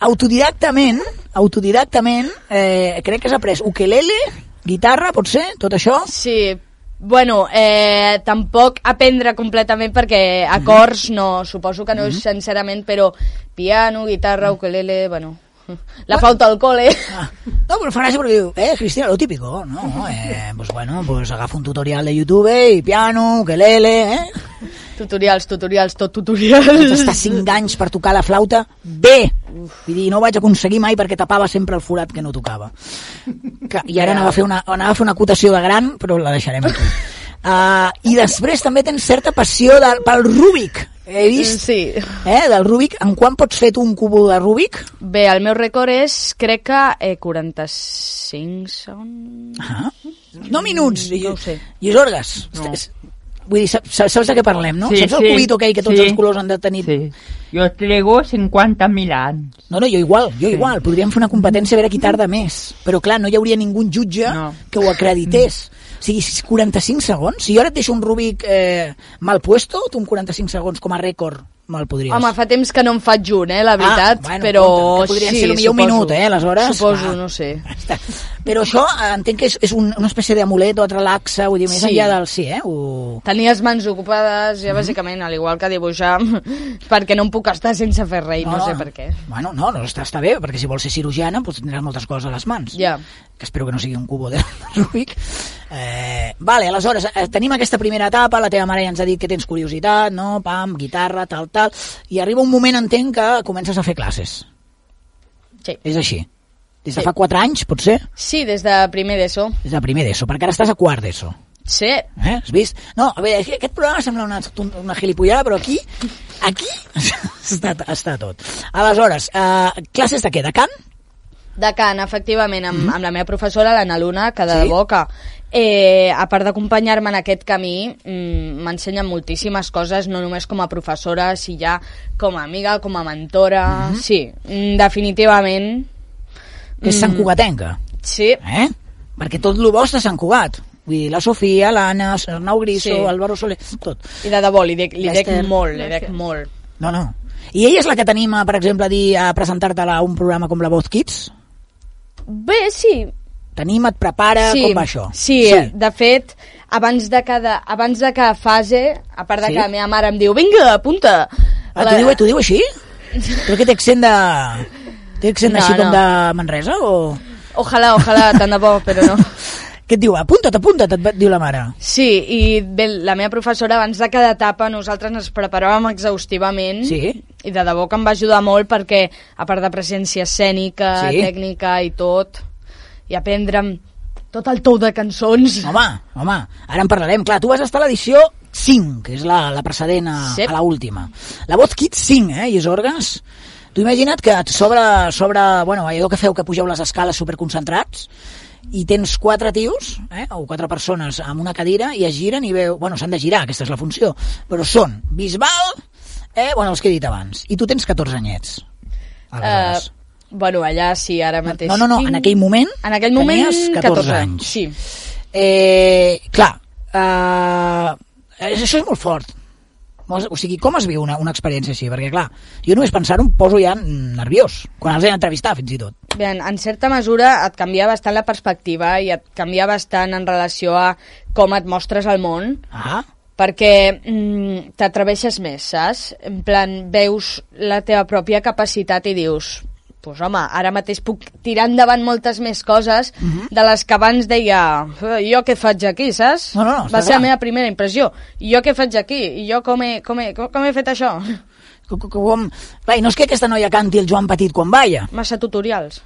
[SPEAKER 2] autodidactament, autodidactament, eh, crec que has après ukelele, guitarra, pot ser, tot això?
[SPEAKER 13] Sí, bueno, eh, tampoc aprendre completament perquè acords no, suposo que no és sincerament, però piano, guitarra, ukelele, bueno, la flauta al cole.
[SPEAKER 2] No, però fa gràcia perquè diu, eh, Cristina, lo típico, no? Eh, pues bueno, pues agafa un tutorial de YouTube i piano, ukelele, eh?
[SPEAKER 13] Tutorials, tutorials, tot tutorials.
[SPEAKER 2] Vaig estar 5 anys per tocar la flauta bé. Vull dir, no ho vaig aconseguir mai perquè tapava sempre el forat que no tocava. Que, I ara anava a, fer una, anava a fer una acotació de gran, però la deixarem aquí. Uh, I després també tens certa passió de, pel Rubik. He vist?
[SPEAKER 13] Sí.
[SPEAKER 2] Eh, del Rubik. En quan pots fer tu un cubo de Rubik?
[SPEAKER 13] Bé, el meu rècord és, crec que eh, 45 segons...
[SPEAKER 2] Ah. No minuts. I,
[SPEAKER 13] No ho sé.
[SPEAKER 2] I és orgues.
[SPEAKER 13] No.
[SPEAKER 2] Vull dir, saps, saps de què parlem, no?
[SPEAKER 4] Sí,
[SPEAKER 2] saps el
[SPEAKER 4] sí,
[SPEAKER 2] cubito aquell que tots
[SPEAKER 4] sí.
[SPEAKER 2] els colors han de tenir...
[SPEAKER 4] Sí. Jo trego 50.000 anys.
[SPEAKER 2] No, no, jo igual, jo igual. Podríem fer una competència a veure qui tarda més. Però clar, no hi hauria ningú jutge no. que ho acredités. O sigui, 45 segons. Si jo ara et deixo un Rubik eh, mal puesto, tu un 45 segons com a rècord me'l podries.
[SPEAKER 13] Home, fa temps que no em faig un, eh, la veritat,
[SPEAKER 2] Ah, bueno,
[SPEAKER 13] però
[SPEAKER 2] compte, que podrien
[SPEAKER 13] sí,
[SPEAKER 2] ser potser un minut, eh, aleshores,
[SPEAKER 13] Suposo,
[SPEAKER 2] va.
[SPEAKER 13] no sé.
[SPEAKER 2] Però això eh, entenc que és, és un, una espècie d'amulet o relaxa, vull dir, més
[SPEAKER 13] Sí.
[SPEAKER 2] enllà del sí, eh? Ho...
[SPEAKER 13] Tenir les mans ocupades,
[SPEAKER 2] Mhm.
[SPEAKER 13] ja bàsicament, al igual que dibuixar, perquè no em puc estar sense fer res, no, no sé per què.
[SPEAKER 2] Bueno, no, no està, està bé, perquè si vols ser cirurgiana doncs tindràs moltes coses a les mans.
[SPEAKER 13] Ja.
[SPEAKER 2] Que espero que no sigui un cubo de Rubik. Eh, vale, aleshores, eh, tenim aquesta primera etapa, la teva mare ja ens ha dit que tens curiositat, no? Pam, guitarra, tal, tal, i arriba un moment, entenc, que comences a fer classes.
[SPEAKER 13] Sí.
[SPEAKER 2] És així. Des de
[SPEAKER 13] Sí.
[SPEAKER 2] fa 4 anys, potser?
[SPEAKER 13] Sí, des de primer d'ESO.
[SPEAKER 2] Des de primer d'ESO, perquè ara estàs a quart d'ESO.
[SPEAKER 13] Sí.
[SPEAKER 2] Eh? Has vist? No, a veure, aquest programa sembla una, una gilipollada, però aquí, aquí està, està tot. Aleshores, eh, classes de què? De cant?
[SPEAKER 13] De cant, efectivament, amb, amb la meva professora, l'Anna Luna, que de.
[SPEAKER 2] Sí?
[SPEAKER 13] que, eh, a part d'acompanyar-me en aquest camí, mm, m'ensenya moltíssimes coses, no només com a professora, si ja com a amiga, com a mentora...
[SPEAKER 2] Mhm.
[SPEAKER 13] Sí, mm, definitivament...
[SPEAKER 2] Que és Sant Cugatenca.
[SPEAKER 13] Sí.
[SPEAKER 2] Eh? Perquè tot el bo és de Sant Cugat. Vull dir, la Sofia, l'Anna, Arnau Griso,
[SPEAKER 13] Sí.
[SPEAKER 2] Álvaro Soler, tot.
[SPEAKER 13] I de debò, li dec, li dec molt, li dec molt.
[SPEAKER 2] No, no. I ella és la que t'anima, per exemple, a dir a presentar-te-la a un programa com la Voz Kids?
[SPEAKER 13] Bé, sí.
[SPEAKER 2] T'anima, et prepara,
[SPEAKER 13] sí,
[SPEAKER 2] com va això?
[SPEAKER 13] Sí, sí, de fet, abans de cada, abans de cada fase, a part de
[SPEAKER 2] Sí?
[SPEAKER 13] que la meva mare em diu, vinga, apunta.
[SPEAKER 2] Ah, t'ho diu, diu així? Però té accent de... Té accent
[SPEAKER 13] No,
[SPEAKER 2] així com
[SPEAKER 13] no.
[SPEAKER 2] de Manresa o...?
[SPEAKER 13] Ojalà, ojalà, tant de bo, però no.
[SPEAKER 2] Què et diu? Apunta't, apunta't, et diu la mare.
[SPEAKER 13] Sí, i bé, la meva professora, abans de cada etapa, nosaltres ens preparàvem exhaustivament
[SPEAKER 2] Sí.
[SPEAKER 13] i de debò que em va ajudar molt perquè, a part de presència escènica,
[SPEAKER 2] Sí.
[SPEAKER 13] tècnica i tot, i aprendre'm tot el tou de cançons.
[SPEAKER 2] Home, home, ara en parlarem. Clar, tu vas estar a l'edició 5, que és la, la precedent a,
[SPEAKER 13] Sí.
[SPEAKER 2] a la última. La Voz Kids 5, eh, i és orgues. Tu imagina't que sobre, sobre bueno, allò que feu que pugeu les escales superconcentrats i tens quatre tios, eh, o quatre persones amb una cadira i es giren i veu... Bueno, s'han de girar, aquesta és la funció, però són Bisbal, eh, bueno, els que he dit abans, i tu tens 14 anyets. Aleshores.
[SPEAKER 13] Eh, bueno, allà sí, ara mateix.
[SPEAKER 2] No, no, no, en aquell moment
[SPEAKER 13] En aquell moment,
[SPEAKER 2] tenies 14 anys.
[SPEAKER 13] Sí.
[SPEAKER 2] Eh, clar, eh, això és molt fort. O sigui, com es viu una, una experiència així? Perquè, clar, jo només pensar-ho em poso ja nerviós, quan els he d'entrevistar, fins i tot.
[SPEAKER 13] Bé, en certa mesura et canvia bastant la perspectiva i et canvia bastant en relació a com et mostres al món,
[SPEAKER 2] Ah,
[SPEAKER 13] perquè mm, t'atreveixes més, saps? En plan, veus la teva pròpia capacitat i dius pues home, ara mateix puc tirar endavant moltes més coses de les que abans deia "Eh, jo què faig aquí, saps?
[SPEAKER 2] No, no, no,
[SPEAKER 13] Va ser la
[SPEAKER 2] clar.
[SPEAKER 13] meva primera impressió. Jo què faig aquí? I jo com he, com he, com, com he fet això?
[SPEAKER 2] com, com. Clar, i no és que aquesta noia canti el Joan Petit quan balla.
[SPEAKER 13] Massa tutorials.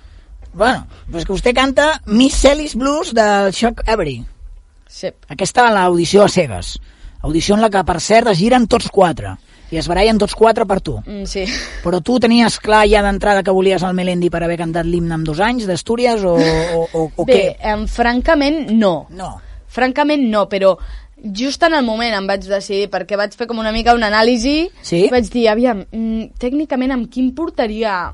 [SPEAKER 2] Bueno, però és que vostè canta Miss Sally's Blues del Chuck Avery.
[SPEAKER 13] Sí.
[SPEAKER 2] Aquesta l'audició a cegues. Audició en la que, per cert, es giren tots quatre. I es barallen tots quatre per tu.
[SPEAKER 13] Mm, sí.
[SPEAKER 2] Però tu tenies clar ja d'entrada que volies el Melendi per haver cantat l'himne amb dos anys d'Astúries o, o, o, o
[SPEAKER 13] Bé,
[SPEAKER 2] què?
[SPEAKER 13] em, francament no.
[SPEAKER 2] No.
[SPEAKER 13] Francament no, però just en el moment em vaig decidir, perquè vaig fer com una mica una anàlisi,
[SPEAKER 2] Sí?
[SPEAKER 13] i vaig dir, aviam, mm, tècnicament amb qui em portaria,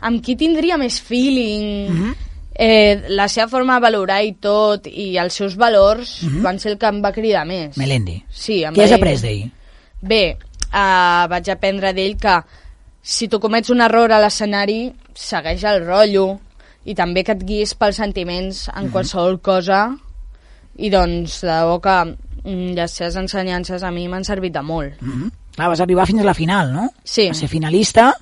[SPEAKER 13] amb qui tindria més feeling,
[SPEAKER 2] Mhm.
[SPEAKER 13] eh, la seva forma de valorar i tot, i els seus valors
[SPEAKER 2] Mhm.
[SPEAKER 13] van ser el que em va cridar més.
[SPEAKER 2] Melendi.
[SPEAKER 13] Sí,
[SPEAKER 2] Què has après d'ell?
[SPEAKER 13] Bé, uh, vaig aprendre d'ell que si tu comets un error a l'escenari, segueix el rotllo i també que et guies pels sentiments en qualsevol cosa i doncs de debò que mm, les seves ensenyances a mi m'han servit de molt.
[SPEAKER 2] Mm -hmm. Clar, vas arribar fins a la final, no?
[SPEAKER 13] Sí.
[SPEAKER 2] A ser finalista.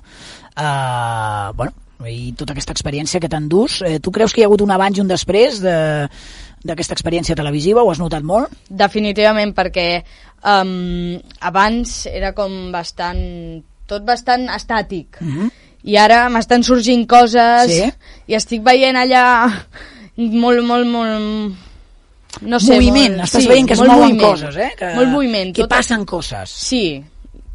[SPEAKER 2] Uh, bueno, i tota aquesta experiència que t'endús. Eh, tu creus que hi ha hagut un abans i un després de d'aquesta experiència televisiva? Ho has notat molt?
[SPEAKER 13] Definitivament, perquè um, abans era com bastant... tot bastant estàtic.
[SPEAKER 2] Mm -hmm.
[SPEAKER 13] I ara m'estan sorgint coses
[SPEAKER 2] Sí?
[SPEAKER 13] i estic veient allà molt, molt, molt... No sé,
[SPEAKER 2] moviment,
[SPEAKER 13] molt,
[SPEAKER 2] estàs
[SPEAKER 13] sí,
[SPEAKER 2] veient que es mouen
[SPEAKER 13] moviment,
[SPEAKER 2] coses, eh? Que,
[SPEAKER 13] molt moviment.
[SPEAKER 2] Que
[SPEAKER 13] tot-
[SPEAKER 2] passen coses.
[SPEAKER 13] Sí,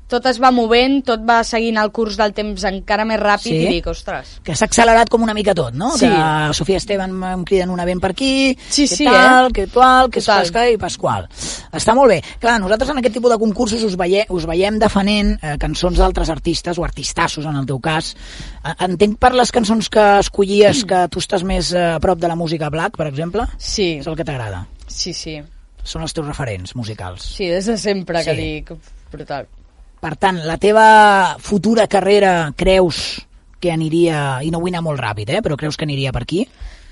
[SPEAKER 13] tot es va movent, tot va seguint el curs del temps encara més ràpid
[SPEAKER 2] Sí?
[SPEAKER 13] i dic, ostres...
[SPEAKER 2] que s'ha accelerat com una mica tot, no?
[SPEAKER 13] Sí.
[SPEAKER 2] Que Sofia Esteban em criden un event per aquí,
[SPEAKER 13] Sí,
[SPEAKER 2] que
[SPEAKER 13] sí,
[SPEAKER 2] tal,
[SPEAKER 13] eh?
[SPEAKER 2] que tal, que
[SPEAKER 13] Total.
[SPEAKER 2] Pasca i Pasqual. Està molt bé. Clar, nosaltres en aquest tipus de concursos us, veie, us veiem defenent eh, cançons d'altres artistes, o artistassos en el teu cas. Eh, entenc per les cançons que escollies que tu estàs més eh, a prop de la música black, per exemple?
[SPEAKER 13] Sí.
[SPEAKER 2] És el que t'agrada?
[SPEAKER 13] Sí, sí.
[SPEAKER 2] Són els teus referents musicals.
[SPEAKER 13] Sí, des de sempre que
[SPEAKER 2] Sí.
[SPEAKER 13] dic, brutal.
[SPEAKER 2] Per tant, la teva futura carrera creus que aniria, i no vull anar molt ràpid, eh, però creus que aniria per aquí?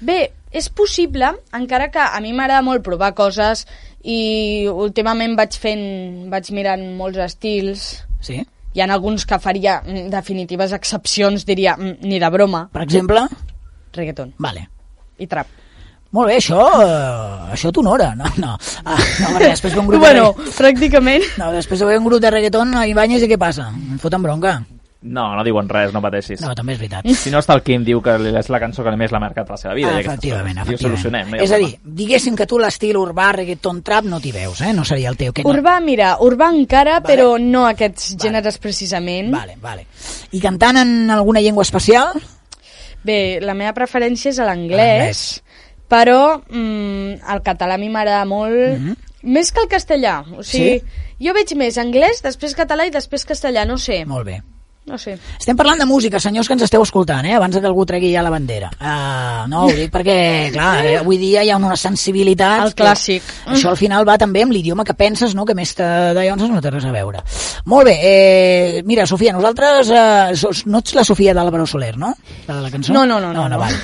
[SPEAKER 13] Bé, és possible, encara que a mi m'agrada molt provar coses i últimament vaig fent, vaig mirant molts estils.
[SPEAKER 2] Sí.
[SPEAKER 13] Hi ha alguns que faria mm, definitives excepcions, diria, mm, ni de broma.
[SPEAKER 2] Per exemple?
[SPEAKER 13] Reggaeton.
[SPEAKER 2] Vale.
[SPEAKER 13] I trap.
[SPEAKER 2] Molt bé, això, eh, això t'honora, no? No, ah, no perquè després ve un grup
[SPEAKER 13] Bueno,
[SPEAKER 2] de...
[SPEAKER 13] pràcticament.
[SPEAKER 2] No, després ve un grup de reggaeton a Ibáñez i què passa? Em foten bronca.
[SPEAKER 7] No, no diuen res, no pateixis.
[SPEAKER 2] No, també és veritat.
[SPEAKER 7] Si no està el Quim, diu que és la cançó que més l'ha marcat a la seva vida.
[SPEAKER 2] Ah, efectivament,
[SPEAKER 7] coses. I ho
[SPEAKER 2] efectivament.
[SPEAKER 7] solucionem. No
[SPEAKER 2] és a dir, diguéssim que tu l'estil urbà, reggaeton, trap no t'hi veus, eh? No seria el teu. Que no...
[SPEAKER 13] Urbà, mira, urbà encara, vale. però no aquests gèneres precisament.
[SPEAKER 2] Vale, vale. I cantant en alguna llengua especial?
[SPEAKER 13] Bé, la meva preferència és a l'anglès, però mm, el català a mi m'agrada molt,
[SPEAKER 2] Mhm.
[SPEAKER 13] més que el castellà. O sigui, jo veig més anglès, després català i després castellà, no sé.
[SPEAKER 2] Molt bé.
[SPEAKER 13] No sé.
[SPEAKER 2] Estem parlant de música, senyors que ens esteu escoltant, eh? abans que algú tregui ja la bandera. Uh, no, ho dic perquè, clar, eh, avui dia hi ha una sensibilitat...
[SPEAKER 13] El clàssic.
[SPEAKER 2] Que, això al final va també amb l'idioma que penses, no? que més te, de llavors no té res a veure. Molt bé, eh, mira, Sofia, nosaltres... Eh, no ets la Sofia d'Àlvaro Soler, no? La de la cançó?
[SPEAKER 13] No, no, no,
[SPEAKER 2] no,
[SPEAKER 13] no, no.
[SPEAKER 2] Vale.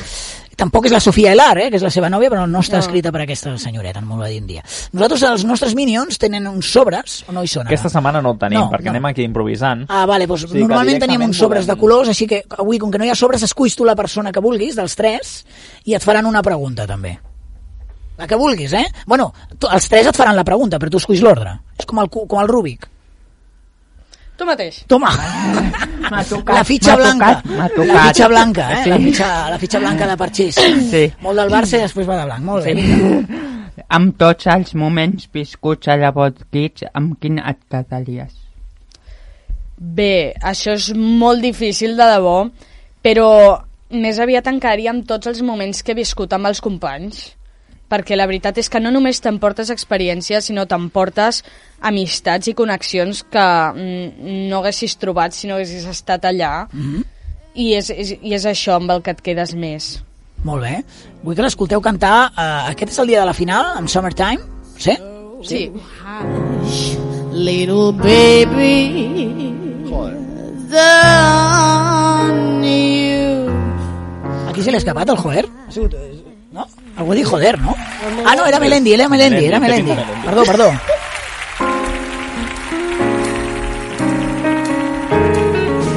[SPEAKER 2] Tampoc és la Sofia Elar, eh, que és la seva nòvia, però no està
[SPEAKER 13] No.
[SPEAKER 2] escrita per aquesta senyoreta, no m'ho va dir un dia. Nosaltres, els nostres Minions, tenen uns sobres, o no hi són ara?
[SPEAKER 7] Aquesta setmana no el tenim,
[SPEAKER 2] No,
[SPEAKER 7] perquè
[SPEAKER 2] no.
[SPEAKER 7] anem aquí improvisant.
[SPEAKER 2] Ah, vale, doncs
[SPEAKER 7] que
[SPEAKER 2] normalment teníem
[SPEAKER 7] directament
[SPEAKER 2] uns sobres de colors, així que avui, com que no hi ha sobres, esculls tu la persona que vulguis, dels tres, i et faran una pregunta, també. La que vulguis, eh? Bueno, tu, els tres et faran la pregunta, però tu esculls l'ordre. És com el, com el Rubik.
[SPEAKER 13] Tu mateix.
[SPEAKER 2] Toma!
[SPEAKER 4] tocat,
[SPEAKER 2] la fitxa blanca.
[SPEAKER 4] tocat,
[SPEAKER 2] La fitxa blanca, eh?
[SPEAKER 4] Sí.
[SPEAKER 2] La, fitxa, la fitxa blanca de parxís.
[SPEAKER 4] Sí.
[SPEAKER 2] Molt del Barça i després va de blanc. Molt bé.
[SPEAKER 4] Amb tots els moments viscuts a la Kids, amb quin et quedaries?
[SPEAKER 13] Bé, això és molt difícil de debò, però més aviat encara amb tots els moments que he viscut amb els companys perquè la veritat és que no només t'emportes experiències, sinó t'emportes amistats i connexions que mm, no haguessis trobat si no haguessis estat allà
[SPEAKER 2] Mhm.
[SPEAKER 13] i, és, és, i és això amb el que et quedes més.
[SPEAKER 2] Molt bé. Vull que l'escolteu cantar. Uh, aquest és el dia de la final, en Summertime. Sí?
[SPEAKER 13] Sí.
[SPEAKER 3] Little baby, the you.
[SPEAKER 2] Aquí se li ha escapat el joder. Ha sigut, eh, no? Ha dit joder, no? Ah, no, era Melendi, era Melendi, era Melendi. Perdó, perdó.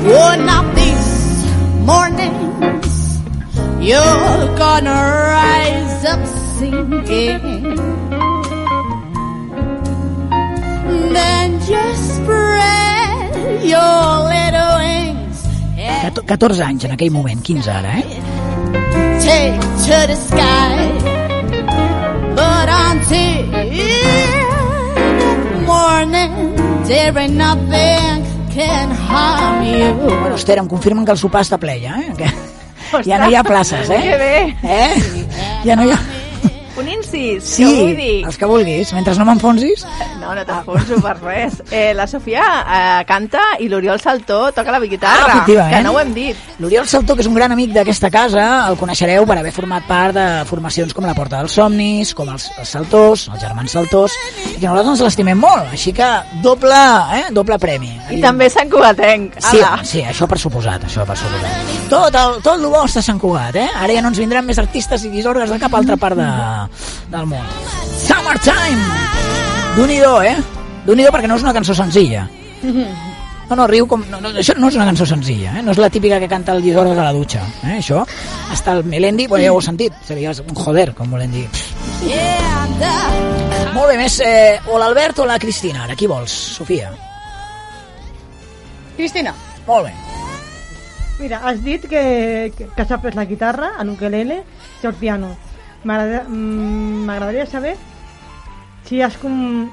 [SPEAKER 3] One of these mornings, you're gonna rise up singing. Then just spread your little wings
[SPEAKER 2] Cato- 14 anys en aquell moment, 15 ara, eh?
[SPEAKER 3] Take to the sky. But until the morning, there ain't nothing can harm you.
[SPEAKER 2] Bueno, Esther, em confirmen que el sopar està ple ja, eh? Que ja no hi ha places, eh?
[SPEAKER 10] Que bé.
[SPEAKER 2] Eh? Ja no hi ha...
[SPEAKER 10] Un incís,
[SPEAKER 2] Sí,
[SPEAKER 10] que vull dir.
[SPEAKER 2] els que vulguis, mentre no m'enfonsis.
[SPEAKER 10] No, no t'enfonso per res. Eh, la Sofia eh, canta i l'Oriol Saltó toca la guitarra,
[SPEAKER 2] Ah,
[SPEAKER 10] que no ho hem dit.
[SPEAKER 2] L'Oriol Saltó, que és un gran amic d'aquesta casa, el coneixereu per haver format part de formacions com la Porta dels Somnis, com els, els Saltós, els germans Saltós, i que nosaltres ens l'estimem molt, així que doble, eh, doble premi.
[SPEAKER 10] I també Sant Cugatenc.
[SPEAKER 2] Sí,
[SPEAKER 10] Ala.
[SPEAKER 2] sí, això per suposat, això per suposat. Tot el, tot el bo està Sant Cugat, eh? Ara ja no ens vindran més artistes i disordres de cap altra part de, del món. Summertime! Déu-n'hi-do, eh? Déu-n'hi-do perquè no és una cançó senzilla. No, no, riu com... No, no, això no és una cançó senzilla, eh? No és la típica que canta el disordre a la dutxa, eh? Això. Hasta el Melendi, bueno, ja ho heu sentit, seria un joder, com volen dir. Molt bé, més... Eh, o l'Albert o la Cristina, ara, qui vols, Sofia?
[SPEAKER 13] Cristina.
[SPEAKER 2] Molt bé.
[SPEAKER 6] Mira, has dit que, que, que has après la guitarra, el ukelele i el piano. Mm, M'agradaria saber si has, com,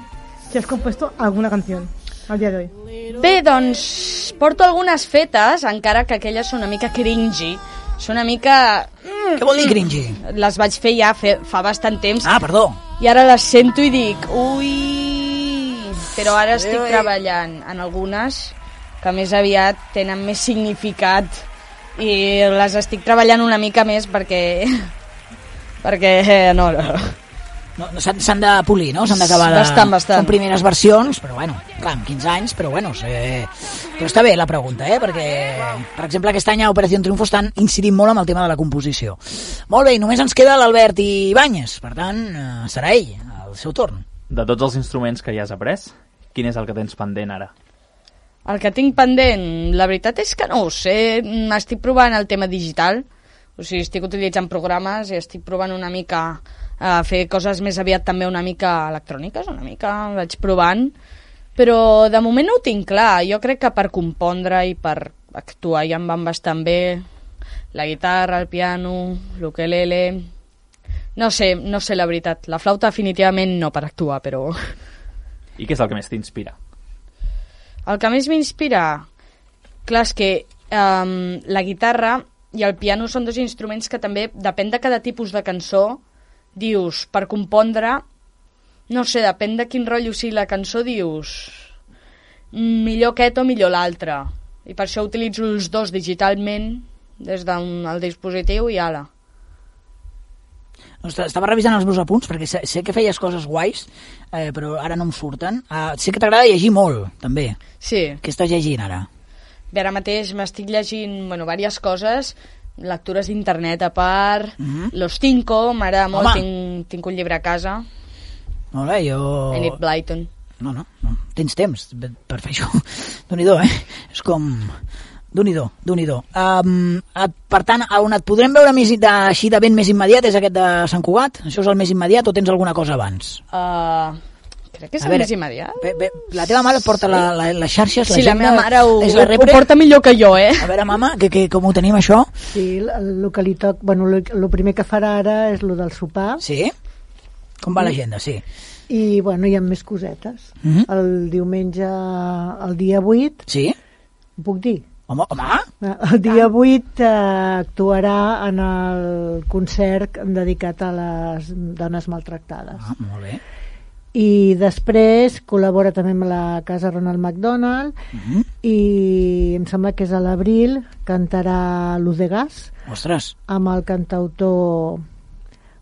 [SPEAKER 6] si has compuesto alguna canción. al dia d'avui?
[SPEAKER 13] Bé, doncs, porto algunes fetes, encara que aquelles són una mica cringy. Són una mica... Mm,
[SPEAKER 2] Què vol dir cringy?
[SPEAKER 13] Les vaig fer ja fe, fa bastant temps.
[SPEAKER 2] Ah, perdó.
[SPEAKER 13] I ara les sento i dic, ui... Però ara estic
[SPEAKER 2] Ui.
[SPEAKER 13] treballant en algunes que més aviat tenen més significat i les estic treballant una mica més perquè... perquè no, no.
[SPEAKER 2] No, no, S'han s'han de polir, no? S'han d'acabar de...
[SPEAKER 13] Bastant, bastant.
[SPEAKER 2] Són primeres versions, però bueno, clar, amb 15 anys, però bueno, sé... però està bé la pregunta, eh? Perquè, per exemple, aquest any a Operació Triunfo estan incidint molt amb el tema de la composició. Molt bé, i només ens queda l'Albert Ibáñez, per tant, eh, serà ell, el seu torn.
[SPEAKER 7] De tots els instruments que ja has après, quin és el que tens pendent ara?
[SPEAKER 13] El que tinc pendent, la veritat és que no ho sé, m'estic provant el tema digital, o sigui, estic utilitzant programes i estic provant una mica a fer coses més aviat també una mica electròniques, una mica vaig provant, però de moment no ho tinc clar, jo crec que per compondre i per actuar ja em van bastant bé, la guitarra, el piano, l'ukelele... No sé, no sé la veritat, la flauta definitivament no per actuar, però...
[SPEAKER 7] I què és el que més t'inspira?
[SPEAKER 13] El que més m'inspira, clar, és que um, la guitarra i el piano són dos instruments que també, depèn de cada tipus de cançó, dius, per compondre, no sé, depèn de quin rotllo sigui la cançó, dius, "Mm, millor aquest o millor l'altre. I per això utilitzo els dos digitalment des del dispositiu i ala.
[SPEAKER 2] Doncs estava revisant els meus apunts perquè sé, sé que feies coses guais, eh, però ara no em surten. Uh, sé que t'agrada llegir molt, també.
[SPEAKER 13] Sí.
[SPEAKER 2] Què estàs llegint ara?
[SPEAKER 13] Bé, ara mateix m'estic llegint, bueno, diverses coses, lectures d'internet a part,
[SPEAKER 2] Mhm.
[SPEAKER 13] Los Cinco, m'agrada molt,
[SPEAKER 2] Home.
[SPEAKER 13] tinc, tinc un llibre a casa,
[SPEAKER 2] Molt bé, jo...
[SPEAKER 13] Enid Blyton.
[SPEAKER 2] No, no, no. Tens temps per fer això. Déu-n'hi-do, eh? És com... Déu-n'hi-do, déu nhi um, Per tant, on et podrem veure més de, així de ben més immediat és aquest de Sant Cugat? Això és el més immediat o tens alguna cosa abans?
[SPEAKER 13] Uh, crec que és
[SPEAKER 2] A
[SPEAKER 13] el
[SPEAKER 2] veure,
[SPEAKER 13] més immediat.
[SPEAKER 2] Bé, bé, la teva mare porta la, la, les xarxes,
[SPEAKER 13] Sí, la meva mare ho,
[SPEAKER 2] és la
[SPEAKER 13] ho, porta millor que jo, eh?
[SPEAKER 2] A veure, mama, que, que, com ho tenim això?
[SPEAKER 14] Sí, el, que li toc, bueno, el, primer que farà ara és el del sopar.
[SPEAKER 2] Sí? Com va l'agenda, sí.
[SPEAKER 14] I, bueno, hi ha més cosetes.
[SPEAKER 2] Mhm.
[SPEAKER 14] El diumenge, el dia 8...
[SPEAKER 2] Sí?
[SPEAKER 14] Ho puc dir?
[SPEAKER 2] Home, home!
[SPEAKER 14] El dia 8 eh, actuarà en el concert dedicat a les dones maltractades.
[SPEAKER 2] Ah, molt bé.
[SPEAKER 14] I després col·labora també amb la Casa Ronald McDonald
[SPEAKER 2] Mhm.
[SPEAKER 14] i em sembla que és a l'abril cantarà Luz de Gas
[SPEAKER 2] Ostres,
[SPEAKER 14] amb el cantautor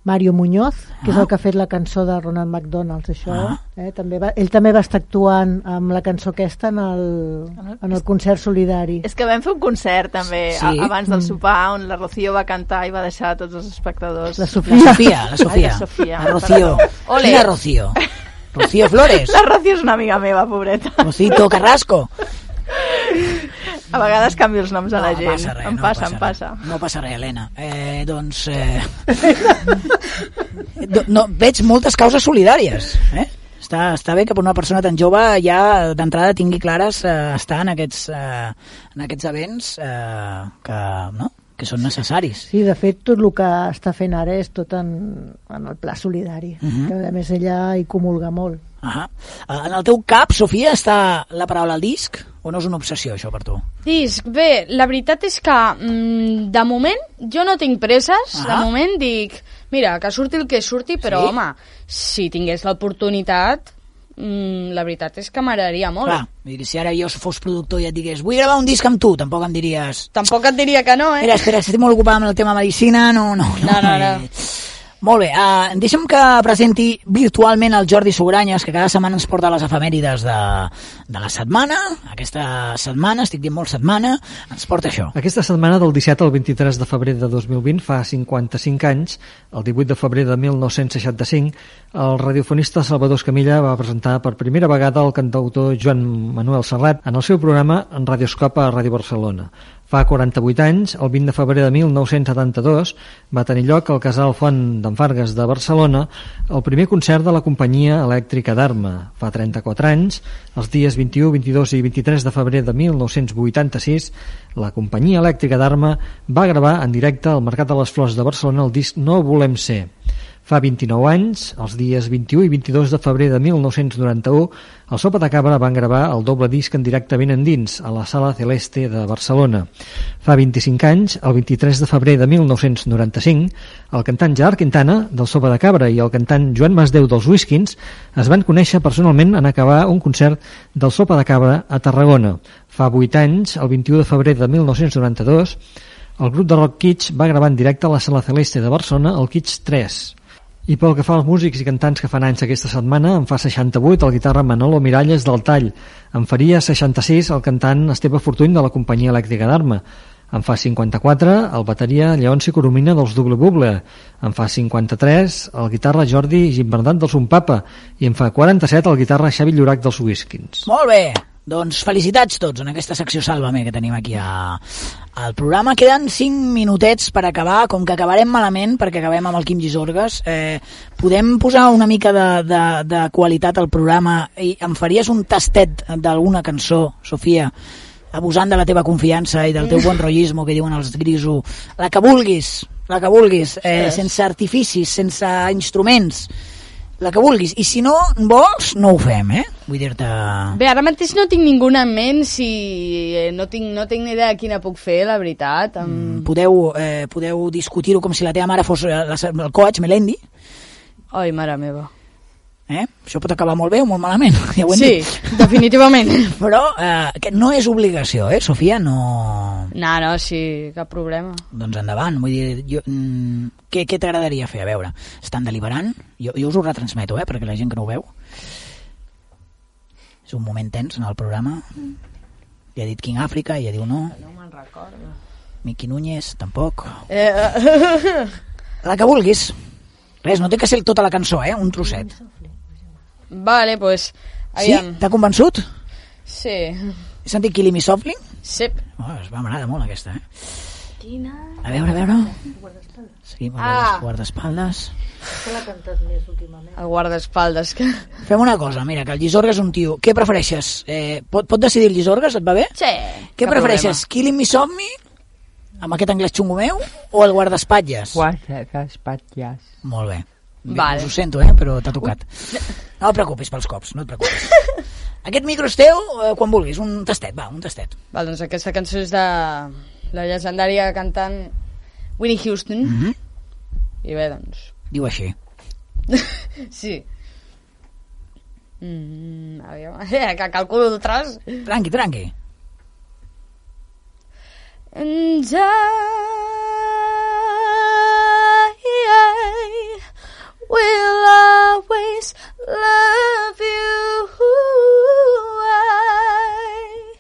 [SPEAKER 14] Mario Muñoz, que és
[SPEAKER 2] Ah.
[SPEAKER 14] el que ha fet la cançó de Ronald McDonald, això.
[SPEAKER 2] Ah.
[SPEAKER 14] Eh? També va, ell també va estar actuant amb la cançó aquesta en el, en el concert solidari.
[SPEAKER 10] És que vam fer un concert també
[SPEAKER 14] Sí.
[SPEAKER 10] a, abans del
[SPEAKER 14] Mm.
[SPEAKER 10] sopar on la Rocío va cantar i va deixar tots els espectadors.
[SPEAKER 14] La Sofia.
[SPEAKER 2] La Sofia, la Sofia.
[SPEAKER 10] Ai, la Sofia.
[SPEAKER 2] La Rocío.
[SPEAKER 10] Ole.
[SPEAKER 2] Quina Rocío? Rocío Flores.
[SPEAKER 10] La Rocío és una amiga meva, pobreta.
[SPEAKER 2] Rocito Carrasco.
[SPEAKER 10] A vegades canvio els noms a la
[SPEAKER 2] No
[SPEAKER 10] gent.
[SPEAKER 2] passa res,
[SPEAKER 10] em
[SPEAKER 2] no
[SPEAKER 10] passa,
[SPEAKER 2] passa
[SPEAKER 10] em passa.
[SPEAKER 2] No passa res, Helena. Eh, doncs... Eh... No, veig moltes causes solidàries. Eh? Està, està bé que per una persona tan jove ja d'entrada tingui clares eh, estar en aquests, eh, en aquests events eh, que, no? que són necessaris.
[SPEAKER 14] Sí, de fet, tot el que està fent ara és tot en, en el pla solidari,
[SPEAKER 2] Mhm.
[SPEAKER 14] que a més ella hi comulga molt.
[SPEAKER 2] Ah en el teu cap, Sofia, està la paraula al disc o no és una obsessió, això, per tu?
[SPEAKER 13] Disc, bé, la veritat és que mm, de moment jo no tinc presses,
[SPEAKER 2] Ah.
[SPEAKER 13] de moment dic, mira, que surti el que surti, però
[SPEAKER 2] Sí?
[SPEAKER 13] home, si tingués l'oportunitat, mm, la veritat és que m'agradaria molt.
[SPEAKER 2] Clar, si ara jo fos productor i et digués vull gravar un disc amb tu, tampoc em diries...
[SPEAKER 13] Tampoc et diria que no, eh?
[SPEAKER 2] Mira, espera, estic molt ocupada amb el tema medicina, no, no, no.
[SPEAKER 13] No, no, no.
[SPEAKER 2] eh, Molt bé, uh, deixa'm que presenti virtualment el Jordi Sogranyes, que cada setmana ens porta les efemèrides de, de la setmana. Aquesta setmana, estic dient molt setmana, ens porta això.
[SPEAKER 15] Aquesta setmana del 17 al 23 de febrer de 2020, fa 55 anys, el 18 de febrer de 1965, el radiofonista Salvador Escamilla va presentar per primera vegada el cantautor Joan Manuel Serrat en el seu programa en Radioscopa a Ràdio Barcelona. Fa 48 anys, el 20 de febrer de 1972, va tenir lloc al Casal Font d'en Fargues de Barcelona el primer concert de la companyia elèctrica d'Arma. Fa 34 anys, els dies 21, 22 i 23 de febrer de 1986, la companyia elèctrica d'Arma va gravar en directe al Mercat de les Flors de Barcelona el disc No volem ser. Fa 29 anys, els dies 21 i 22 de febrer de 1991, el Sopa de Cabra van gravar el doble disc en directe ben endins, a la Sala Celeste de Barcelona. Fa 25 anys, el 23 de febrer de 1995, el cantant Gerard Quintana, del Sopa de Cabra, i el cantant Joan Masdeu dels Whiskins es van conèixer personalment en acabar un concert del Sopa de Cabra a Tarragona. Fa 8 anys, el 21 de febrer de 1992, el grup de rock Kitsch va gravar en directe a la Sala Celeste de Barcelona el Kitsch 3. I pel que fa als músics i cantants que fan anys aquesta setmana, en fa 68 el guitarra Manolo Miralles del Tall, en faria 66 el cantant Esteve Fortuny de la companyia elèctrica d'Arma, en fa 54 el bateria Lleonci Coromina dels Double Buble, en fa 53 el guitarra Jordi Gimbernat dels Papa. I en fa 47 el guitarra Xavi Llorac dels Whiskins.
[SPEAKER 2] Molt bé, doncs felicitats tots en aquesta secció Sàlvame que tenim aquí a, al programa. Queden 5 minutets per acabar, com que acabarem malament perquè acabem amb el Quim Gisorgues. Eh, podem posar una mica de, de, de qualitat al programa i em faries un tastet d'alguna cançó, Sofia, abusant de la teva confiança i del teu bon rotllismo que diuen els grisos, la que vulguis, la que vulguis, eh, sense artificis, sense instruments, la que vulguis. I si no vols, no ho fem, eh? Vull dir-te...
[SPEAKER 13] Bé, ara mateix no tinc ninguna en ment, si eh, no tinc, no tinc ni idea de quina puc fer, la veritat. Em...
[SPEAKER 2] Podeu, eh, podeu discutir-ho com si la teva mare fos eh, la, el coach, Melendi.
[SPEAKER 13] Ai, mare meva.
[SPEAKER 2] Eh? Això pot acabar molt bé o molt malament. Ja ho hem
[SPEAKER 13] Sí,
[SPEAKER 2] dit.
[SPEAKER 13] definitivament.
[SPEAKER 2] Però eh, que no és obligació, eh, Sofia? No...
[SPEAKER 13] No, no, sí, cap problema.
[SPEAKER 2] Doncs endavant. Vull dir, jo, mm, què, què t'agradaria fer? A veure, estan deliberant? Jo, jo us ho retransmeto, eh, perquè la gent que no ho veu. És un moment tens en el programa. Ja ha dit King Africa, i ja diu no.
[SPEAKER 13] No me'n recordo.
[SPEAKER 2] Miqui Núñez, tampoc.
[SPEAKER 13] Eh,
[SPEAKER 2] La que vulguis. Res, no té que ser tota la cançó, eh? Un trosset.
[SPEAKER 13] Vale, pues...
[SPEAKER 2] Sí?
[SPEAKER 13] Aviam.
[SPEAKER 2] T'ha convençut?
[SPEAKER 13] Sí.
[SPEAKER 2] He sentit Killing Me Softly?
[SPEAKER 13] Sí.
[SPEAKER 2] Oh, es m'agrada molt aquesta, eh?
[SPEAKER 13] Quina?
[SPEAKER 2] A veure, a veure. Seguim amb
[SPEAKER 13] Ah.
[SPEAKER 2] guardaespaldes.
[SPEAKER 14] Que l'ha cantat més últimament.
[SPEAKER 13] El guardaespaldes. Que...
[SPEAKER 2] Fem una cosa, mira, que el Llisorga és un tio. Què prefereixes? Eh, pot, pot decidir el Llisorga, et va bé?
[SPEAKER 13] Sí.
[SPEAKER 2] Què prefereixes? Killing Me Softly? Amb aquest anglès xungo meu? O el guardaespatlles?
[SPEAKER 4] Guardaespatlles.
[SPEAKER 2] Molt bé. Bé,
[SPEAKER 13] Vale.
[SPEAKER 2] Us ho sento, eh, però t'ha tocat. No et preocupis pels cops, no et preocupis. Aquest micro és teu eh, quan vulguis, un tastet, va, un tastet.
[SPEAKER 13] Val, doncs aquesta cançó és de la llegendària cantant Winnie Houston.
[SPEAKER 2] Mm -hmm.
[SPEAKER 13] I bé, doncs...
[SPEAKER 2] Diu així.
[SPEAKER 13] sí. Mm, aviam, eh, que calculo el tros.
[SPEAKER 2] Tranqui, tranqui.
[SPEAKER 13] And I will always love you. I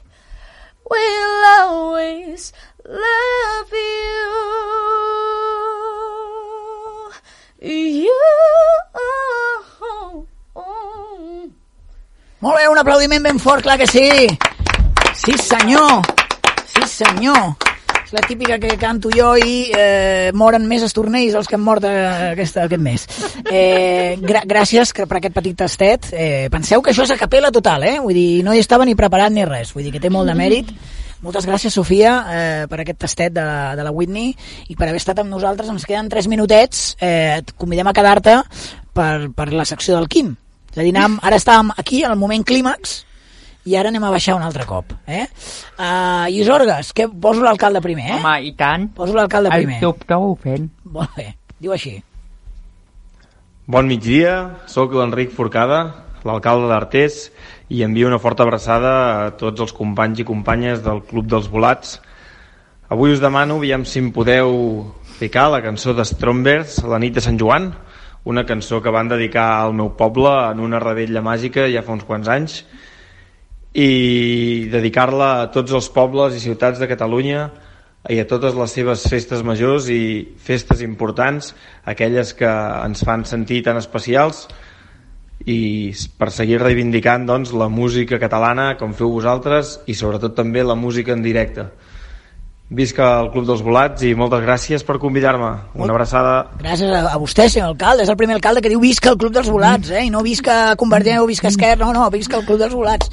[SPEAKER 13] will always love you. You.
[SPEAKER 2] Molt bé, un aplaudiment ben fort, clar que sí. Sí, senyor. Sí, senyor. La típica que canto jo i eh, moren més estornells els que han mort eh, aquesta, aquest mes. Eh, gra gràcies per aquest petit tastet. Eh, penseu que això és a capella total, eh? Vull dir, no hi estava ni preparat ni res. Vull dir que té molt de mèrit. Moltes gràcies, Sofia, eh, per aquest tastet de, de la Whitney i per haver estat amb nosaltres. Ens queden 3 minutets. Eh, et convidem a quedar-te per, per la secció del Quim. És a dir, ara estàvem aquí, al moment clímax, i ara anem a baixar un altre cop. Eh? Uh, Isorgues, que poso l'alcalde primer, eh?
[SPEAKER 4] Home, i tant.
[SPEAKER 2] Poso l'alcalde
[SPEAKER 4] El
[SPEAKER 2] primer.
[SPEAKER 4] dubte ho fent.
[SPEAKER 2] Molt bé, diu així.
[SPEAKER 16] Bon migdia, sóc l'Enric Forcada, l'alcalde d'Artés, i envio una forta abraçada a tots els companys i companyes del Club dels Volats. Avui us demano, aviam si em podeu ficar la cançó de Strombers, La nit de Sant Joan, una cançó que van dedicar al meu poble en una rebella màgica ja fa uns quants anys, i dedicar-la a tots els pobles i ciutats de Catalunya i a totes les seves festes majors i festes importants, aquelles que ens fan sentir tan especials i per seguir reivindicant doncs, la música catalana com feu vosaltres i sobretot també la música en directe. Visca el Club dels Volats i moltes gràcies per convidar-me. Una abraçada.
[SPEAKER 2] Gràcies a, a vostè, senyor alcalde. És el primer alcalde que diu visca el Club dels Volats, eh? I no visca Convergent o visca Esquerra, no, no, visca el Club dels Volats.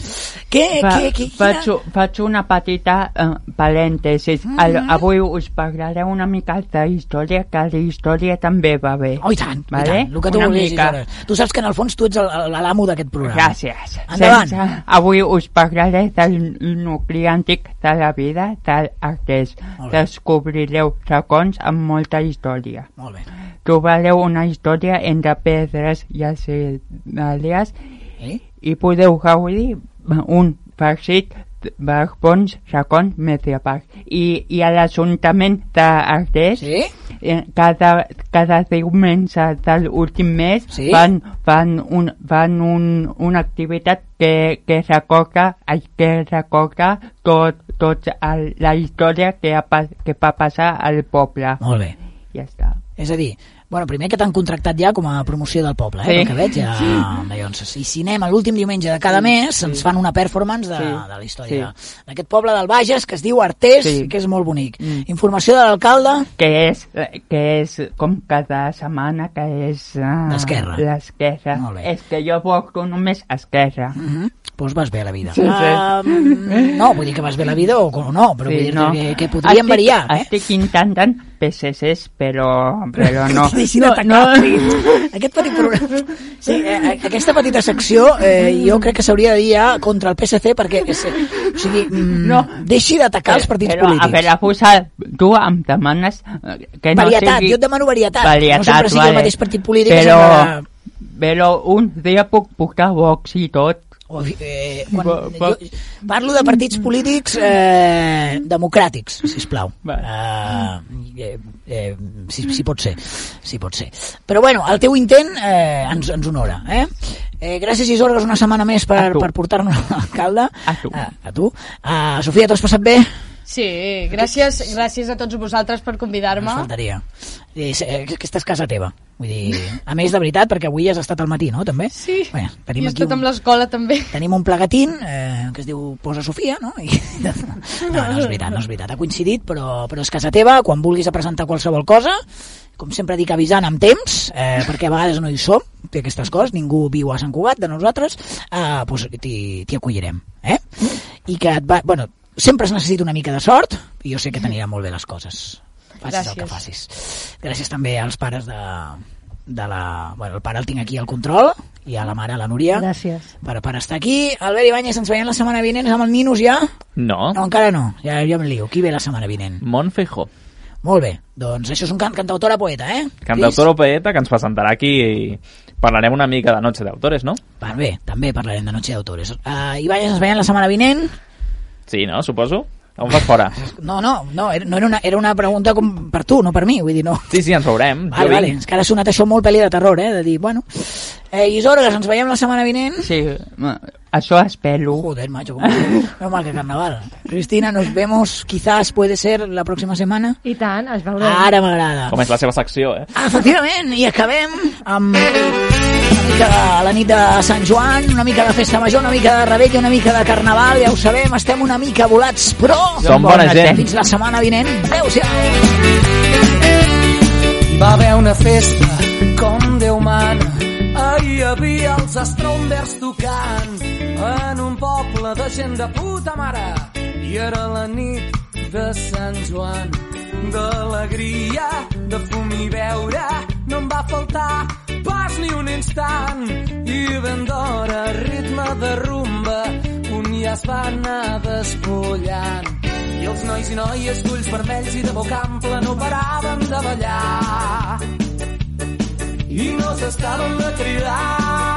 [SPEAKER 2] Què,
[SPEAKER 4] Fa,
[SPEAKER 2] què, què,
[SPEAKER 4] faig, faig una petita uh, parèntesis. Mm -hmm. Avui us parlaré una mica de història, que la història també va bé.
[SPEAKER 2] Oh, i tant,
[SPEAKER 4] vale?
[SPEAKER 2] i tant, el que tu
[SPEAKER 4] una
[SPEAKER 2] vulguis.
[SPEAKER 4] mica.
[SPEAKER 2] Tu saps que en el fons tu ets l'amo d'aquest programa.
[SPEAKER 4] Gràcies.
[SPEAKER 2] Endavant.
[SPEAKER 4] Sense, avui us parlaré del nucli antic de la vida del artès.
[SPEAKER 2] Bé.
[SPEAKER 4] Descobrireu racons amb molta història.
[SPEAKER 2] Molt bé.
[SPEAKER 4] Trobareu una història entre pedres i àlies
[SPEAKER 2] Eh?
[SPEAKER 4] i podeu gaudir un farcit barbons, racons, medieval. I, i a l'Ajuntament d'Artés,
[SPEAKER 2] sí?
[SPEAKER 4] cada, cada diumenge de l'últim mes
[SPEAKER 2] Sí?
[SPEAKER 4] fan, fan, un, fan un, una activitat que, que recorda, que recorda tot, tot el, la història que, ha, que va passar al poble.
[SPEAKER 2] Molt bé.
[SPEAKER 4] Ja està.
[SPEAKER 2] És a dir, bueno, primer que t'han contractat ja com a promoció del poble, eh?
[SPEAKER 4] Sí.
[SPEAKER 2] Pel que veig, ja,
[SPEAKER 4] Sí.
[SPEAKER 2] Llavors, I si anem a l'últim diumenge de cada mes, ens fan una performance de,
[SPEAKER 4] Sí.
[SPEAKER 2] de la història d'aquest poble del Bages, que es diu Artés,
[SPEAKER 4] Sí.
[SPEAKER 2] que és molt bonic. Informació de l'alcalde?
[SPEAKER 4] que és, que és com cada setmana que és uh, l'esquerra
[SPEAKER 2] bé.
[SPEAKER 4] és que jo porto només esquerra
[SPEAKER 2] Mm -hmm. Doncs vas bé a la vida.
[SPEAKER 4] Sí, sí.
[SPEAKER 2] Um, no, vull dir que vas bé a la vida o, no, però vull dir
[SPEAKER 4] no.
[SPEAKER 2] que, que podríem
[SPEAKER 4] estic,
[SPEAKER 2] variar. Eh?
[SPEAKER 4] Estic intentant PSCs, però, però no.
[SPEAKER 2] Deixin atacar. Aquest petit programa... Sí, eh, aquesta petita secció eh, jo crec que s'hauria de dir ja contra el PSC perquè és, o sigui, mm,
[SPEAKER 4] No.
[SPEAKER 2] deixi d'atacar els partits
[SPEAKER 4] però,
[SPEAKER 2] polítics.
[SPEAKER 4] A veure, Fusa, tu em demanes eh, que no
[SPEAKER 2] varietat,
[SPEAKER 4] sigui...
[SPEAKER 2] jo et demano varietat.
[SPEAKER 4] varietat
[SPEAKER 2] no sempre sigui
[SPEAKER 4] vale.
[SPEAKER 2] el mateix partit polític
[SPEAKER 4] però,
[SPEAKER 2] sempre...
[SPEAKER 4] però un dia puc portar Vox i tot.
[SPEAKER 2] O, eh, quan, jo parlo de partits polítics eh, democràtics, sisplau. Uh, eh, eh, si, si pot ser, si pot ser. Però bueno, el teu intent eh, ens, ens honora. Eh? Eh, gràcies, Isorgues, una setmana més per, per portar-nos a l'alcalde.
[SPEAKER 4] A tu.
[SPEAKER 2] A, a tu. Uh, Sofia, t'ho has passat bé?
[SPEAKER 13] Sí, gràcies, gràcies a tots vosaltres per convidar-me.
[SPEAKER 2] Ens faltaria. Eh, Aquesta és casa teva. Vull dir, a més, de veritat, perquè avui has estat al matí, no? També?
[SPEAKER 13] Sí,
[SPEAKER 2] Bé, tenim
[SPEAKER 13] he estat
[SPEAKER 2] un,
[SPEAKER 13] amb l'escola també.
[SPEAKER 2] tenim un plegatín eh, que es diu Posa Sofia, no? I, no, no és veritat, no és veritat. Ha coincidit, però, però és casa teva. Quan vulguis a presentar qualsevol cosa, com sempre dic, avisant amb temps, eh, perquè a vegades no hi som, té aquestes coses, ningú viu a Sant Cugat de nosaltres, eh, doncs t'hi acollirem. Eh? I que et va, bueno, sempre es necessita una mica de sort, i jo sé que t'aniran molt bé les coses. Facis el que
[SPEAKER 13] Gràcies.
[SPEAKER 2] facis. Gràcies també als pares de, de la... Bueno, el pare el tinc aquí al control i a la mare, la Núria.
[SPEAKER 14] Gràcies.
[SPEAKER 2] Per, per estar aquí. Albert Ibáñez, ens veiem la setmana vinent amb el Ninus ja?
[SPEAKER 7] No.
[SPEAKER 2] No, encara no. Ja, ja em lio. Qui ve la setmana vinent?
[SPEAKER 7] Mon Feijó.
[SPEAKER 2] Molt bé. Doncs això és un can cantautora poeta, eh?
[SPEAKER 7] Cantautor o poeta que ens presentarà aquí i parlarem una mica de Noche d'autores, no?
[SPEAKER 2] Va, bé, també parlarem de Noche d'autores. Uh, Ibáñez, ens veiem la setmana vinent?
[SPEAKER 7] Sí, no? Suposo. On vas fora?
[SPEAKER 2] No, no, no, era, no era, una, era una pregunta com per tu, no per mi, vull dir, no.
[SPEAKER 7] Sí, sí, ens veurem.
[SPEAKER 2] Vale,
[SPEAKER 7] Jo
[SPEAKER 2] vale, és que ara ha sonat això molt pel·li de terror, eh? De dir, bueno... Eh, Isorgues, ens veiem la setmana vinent?
[SPEAKER 4] Sí, això espero.
[SPEAKER 2] Joder, macho, no mal que carnaval. Cristina, nos vemos, quizás puede ser la próxima semana.
[SPEAKER 6] I tant, es veurem.
[SPEAKER 2] Ara m'agrada.
[SPEAKER 7] Com és la seva secció, eh?
[SPEAKER 2] Ah, efectivament, i acabem amb mica de la nit de Sant Joan, una mica de festa major, una mica de rebella, una mica de carnaval, ja ho sabem, estem una mica volats, però...
[SPEAKER 7] Som bona gent.
[SPEAKER 2] Fins la setmana vinent. Adéu-siau.
[SPEAKER 17] Hi va haver una festa com Déu mana. Ahir hi havia els Strombers tocant en un poble de gent de puta mare. I era la nit de Sant Joan. D'alegria, de fum i beure, no em va faltar pas ni un instant. I ben d'hora, ritme de rumba, un ja es va anar despullant. I els nois i noies d'ulls vermells i de boca ampla no paraven de ballar. I no s'estaven de cridar.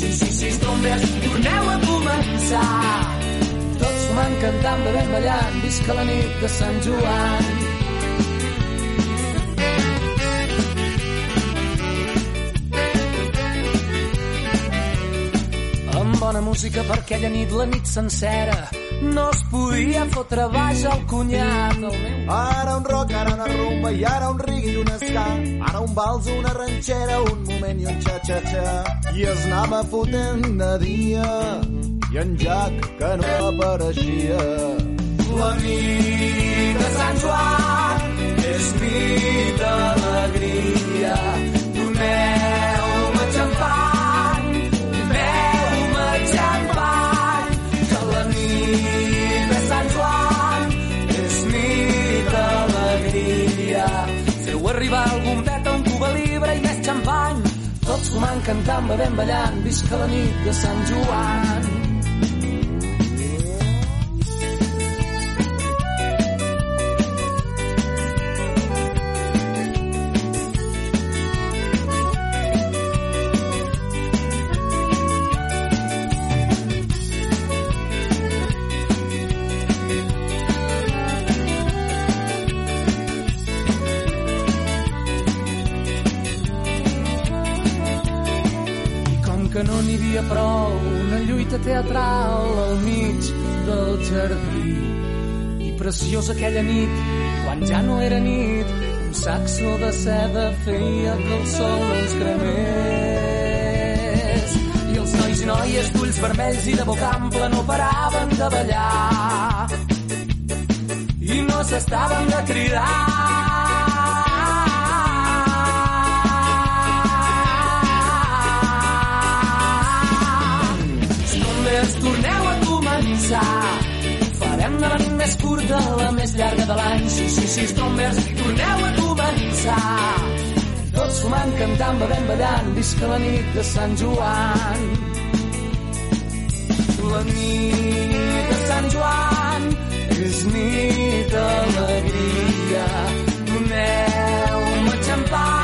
[SPEAKER 17] Sí, sí, sí, Strombers, torneu a començar. Tots sumant, cantant, bevent, ballant, visca la nit de Sant Joan. amb bona música per aquella nit, la nit sencera. No es podia fotre baix el cunyat del meu.
[SPEAKER 18] Ara un rock, ara una rumba i ara un reggae i un ska. Ara un vals, una ranxera, un moment i un xa-xa-xa. I es anava fotent de dia i en Jack que no apareixia.
[SPEAKER 17] La nit de Sant Joan és nit d'alegria. Doneu-me xampany, doneu-me xampany, que la nit de Sant Joan és nit d'alegria. Feu arribar algun fumant, cantant, bevent, ballant, visca la nit de Sant Joan. Teatral al mig del jardí. I preciosa aquella nit, quan ja no era nit, un saxo de seda feia que el sol ens cremés. I els nois i noies d'ulls vermells i de boca ampla no paraven de ballar. I no s'estaven de cridar. Escombres, torneu a començar. Farem de la nit més curta, la més llarga de l'any. Sí, sí, sí, escombres, torneu a començar. Tots fumant, cantant, bevent, ballant, visca la nit de Sant Joan. La nit de Sant Joan és nit d'alegria. Doneu-me xampany,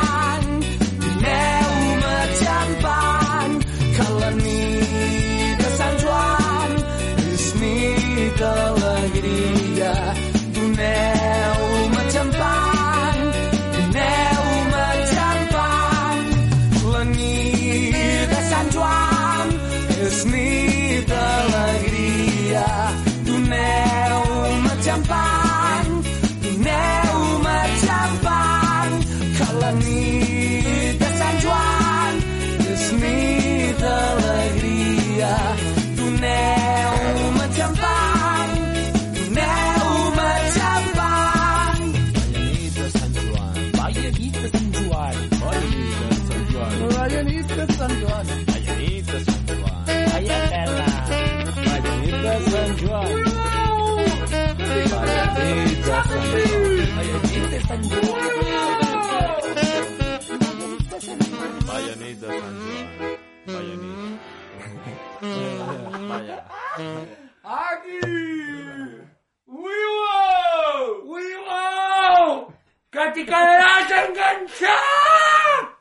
[SPEAKER 17] práctica de las enganchadas.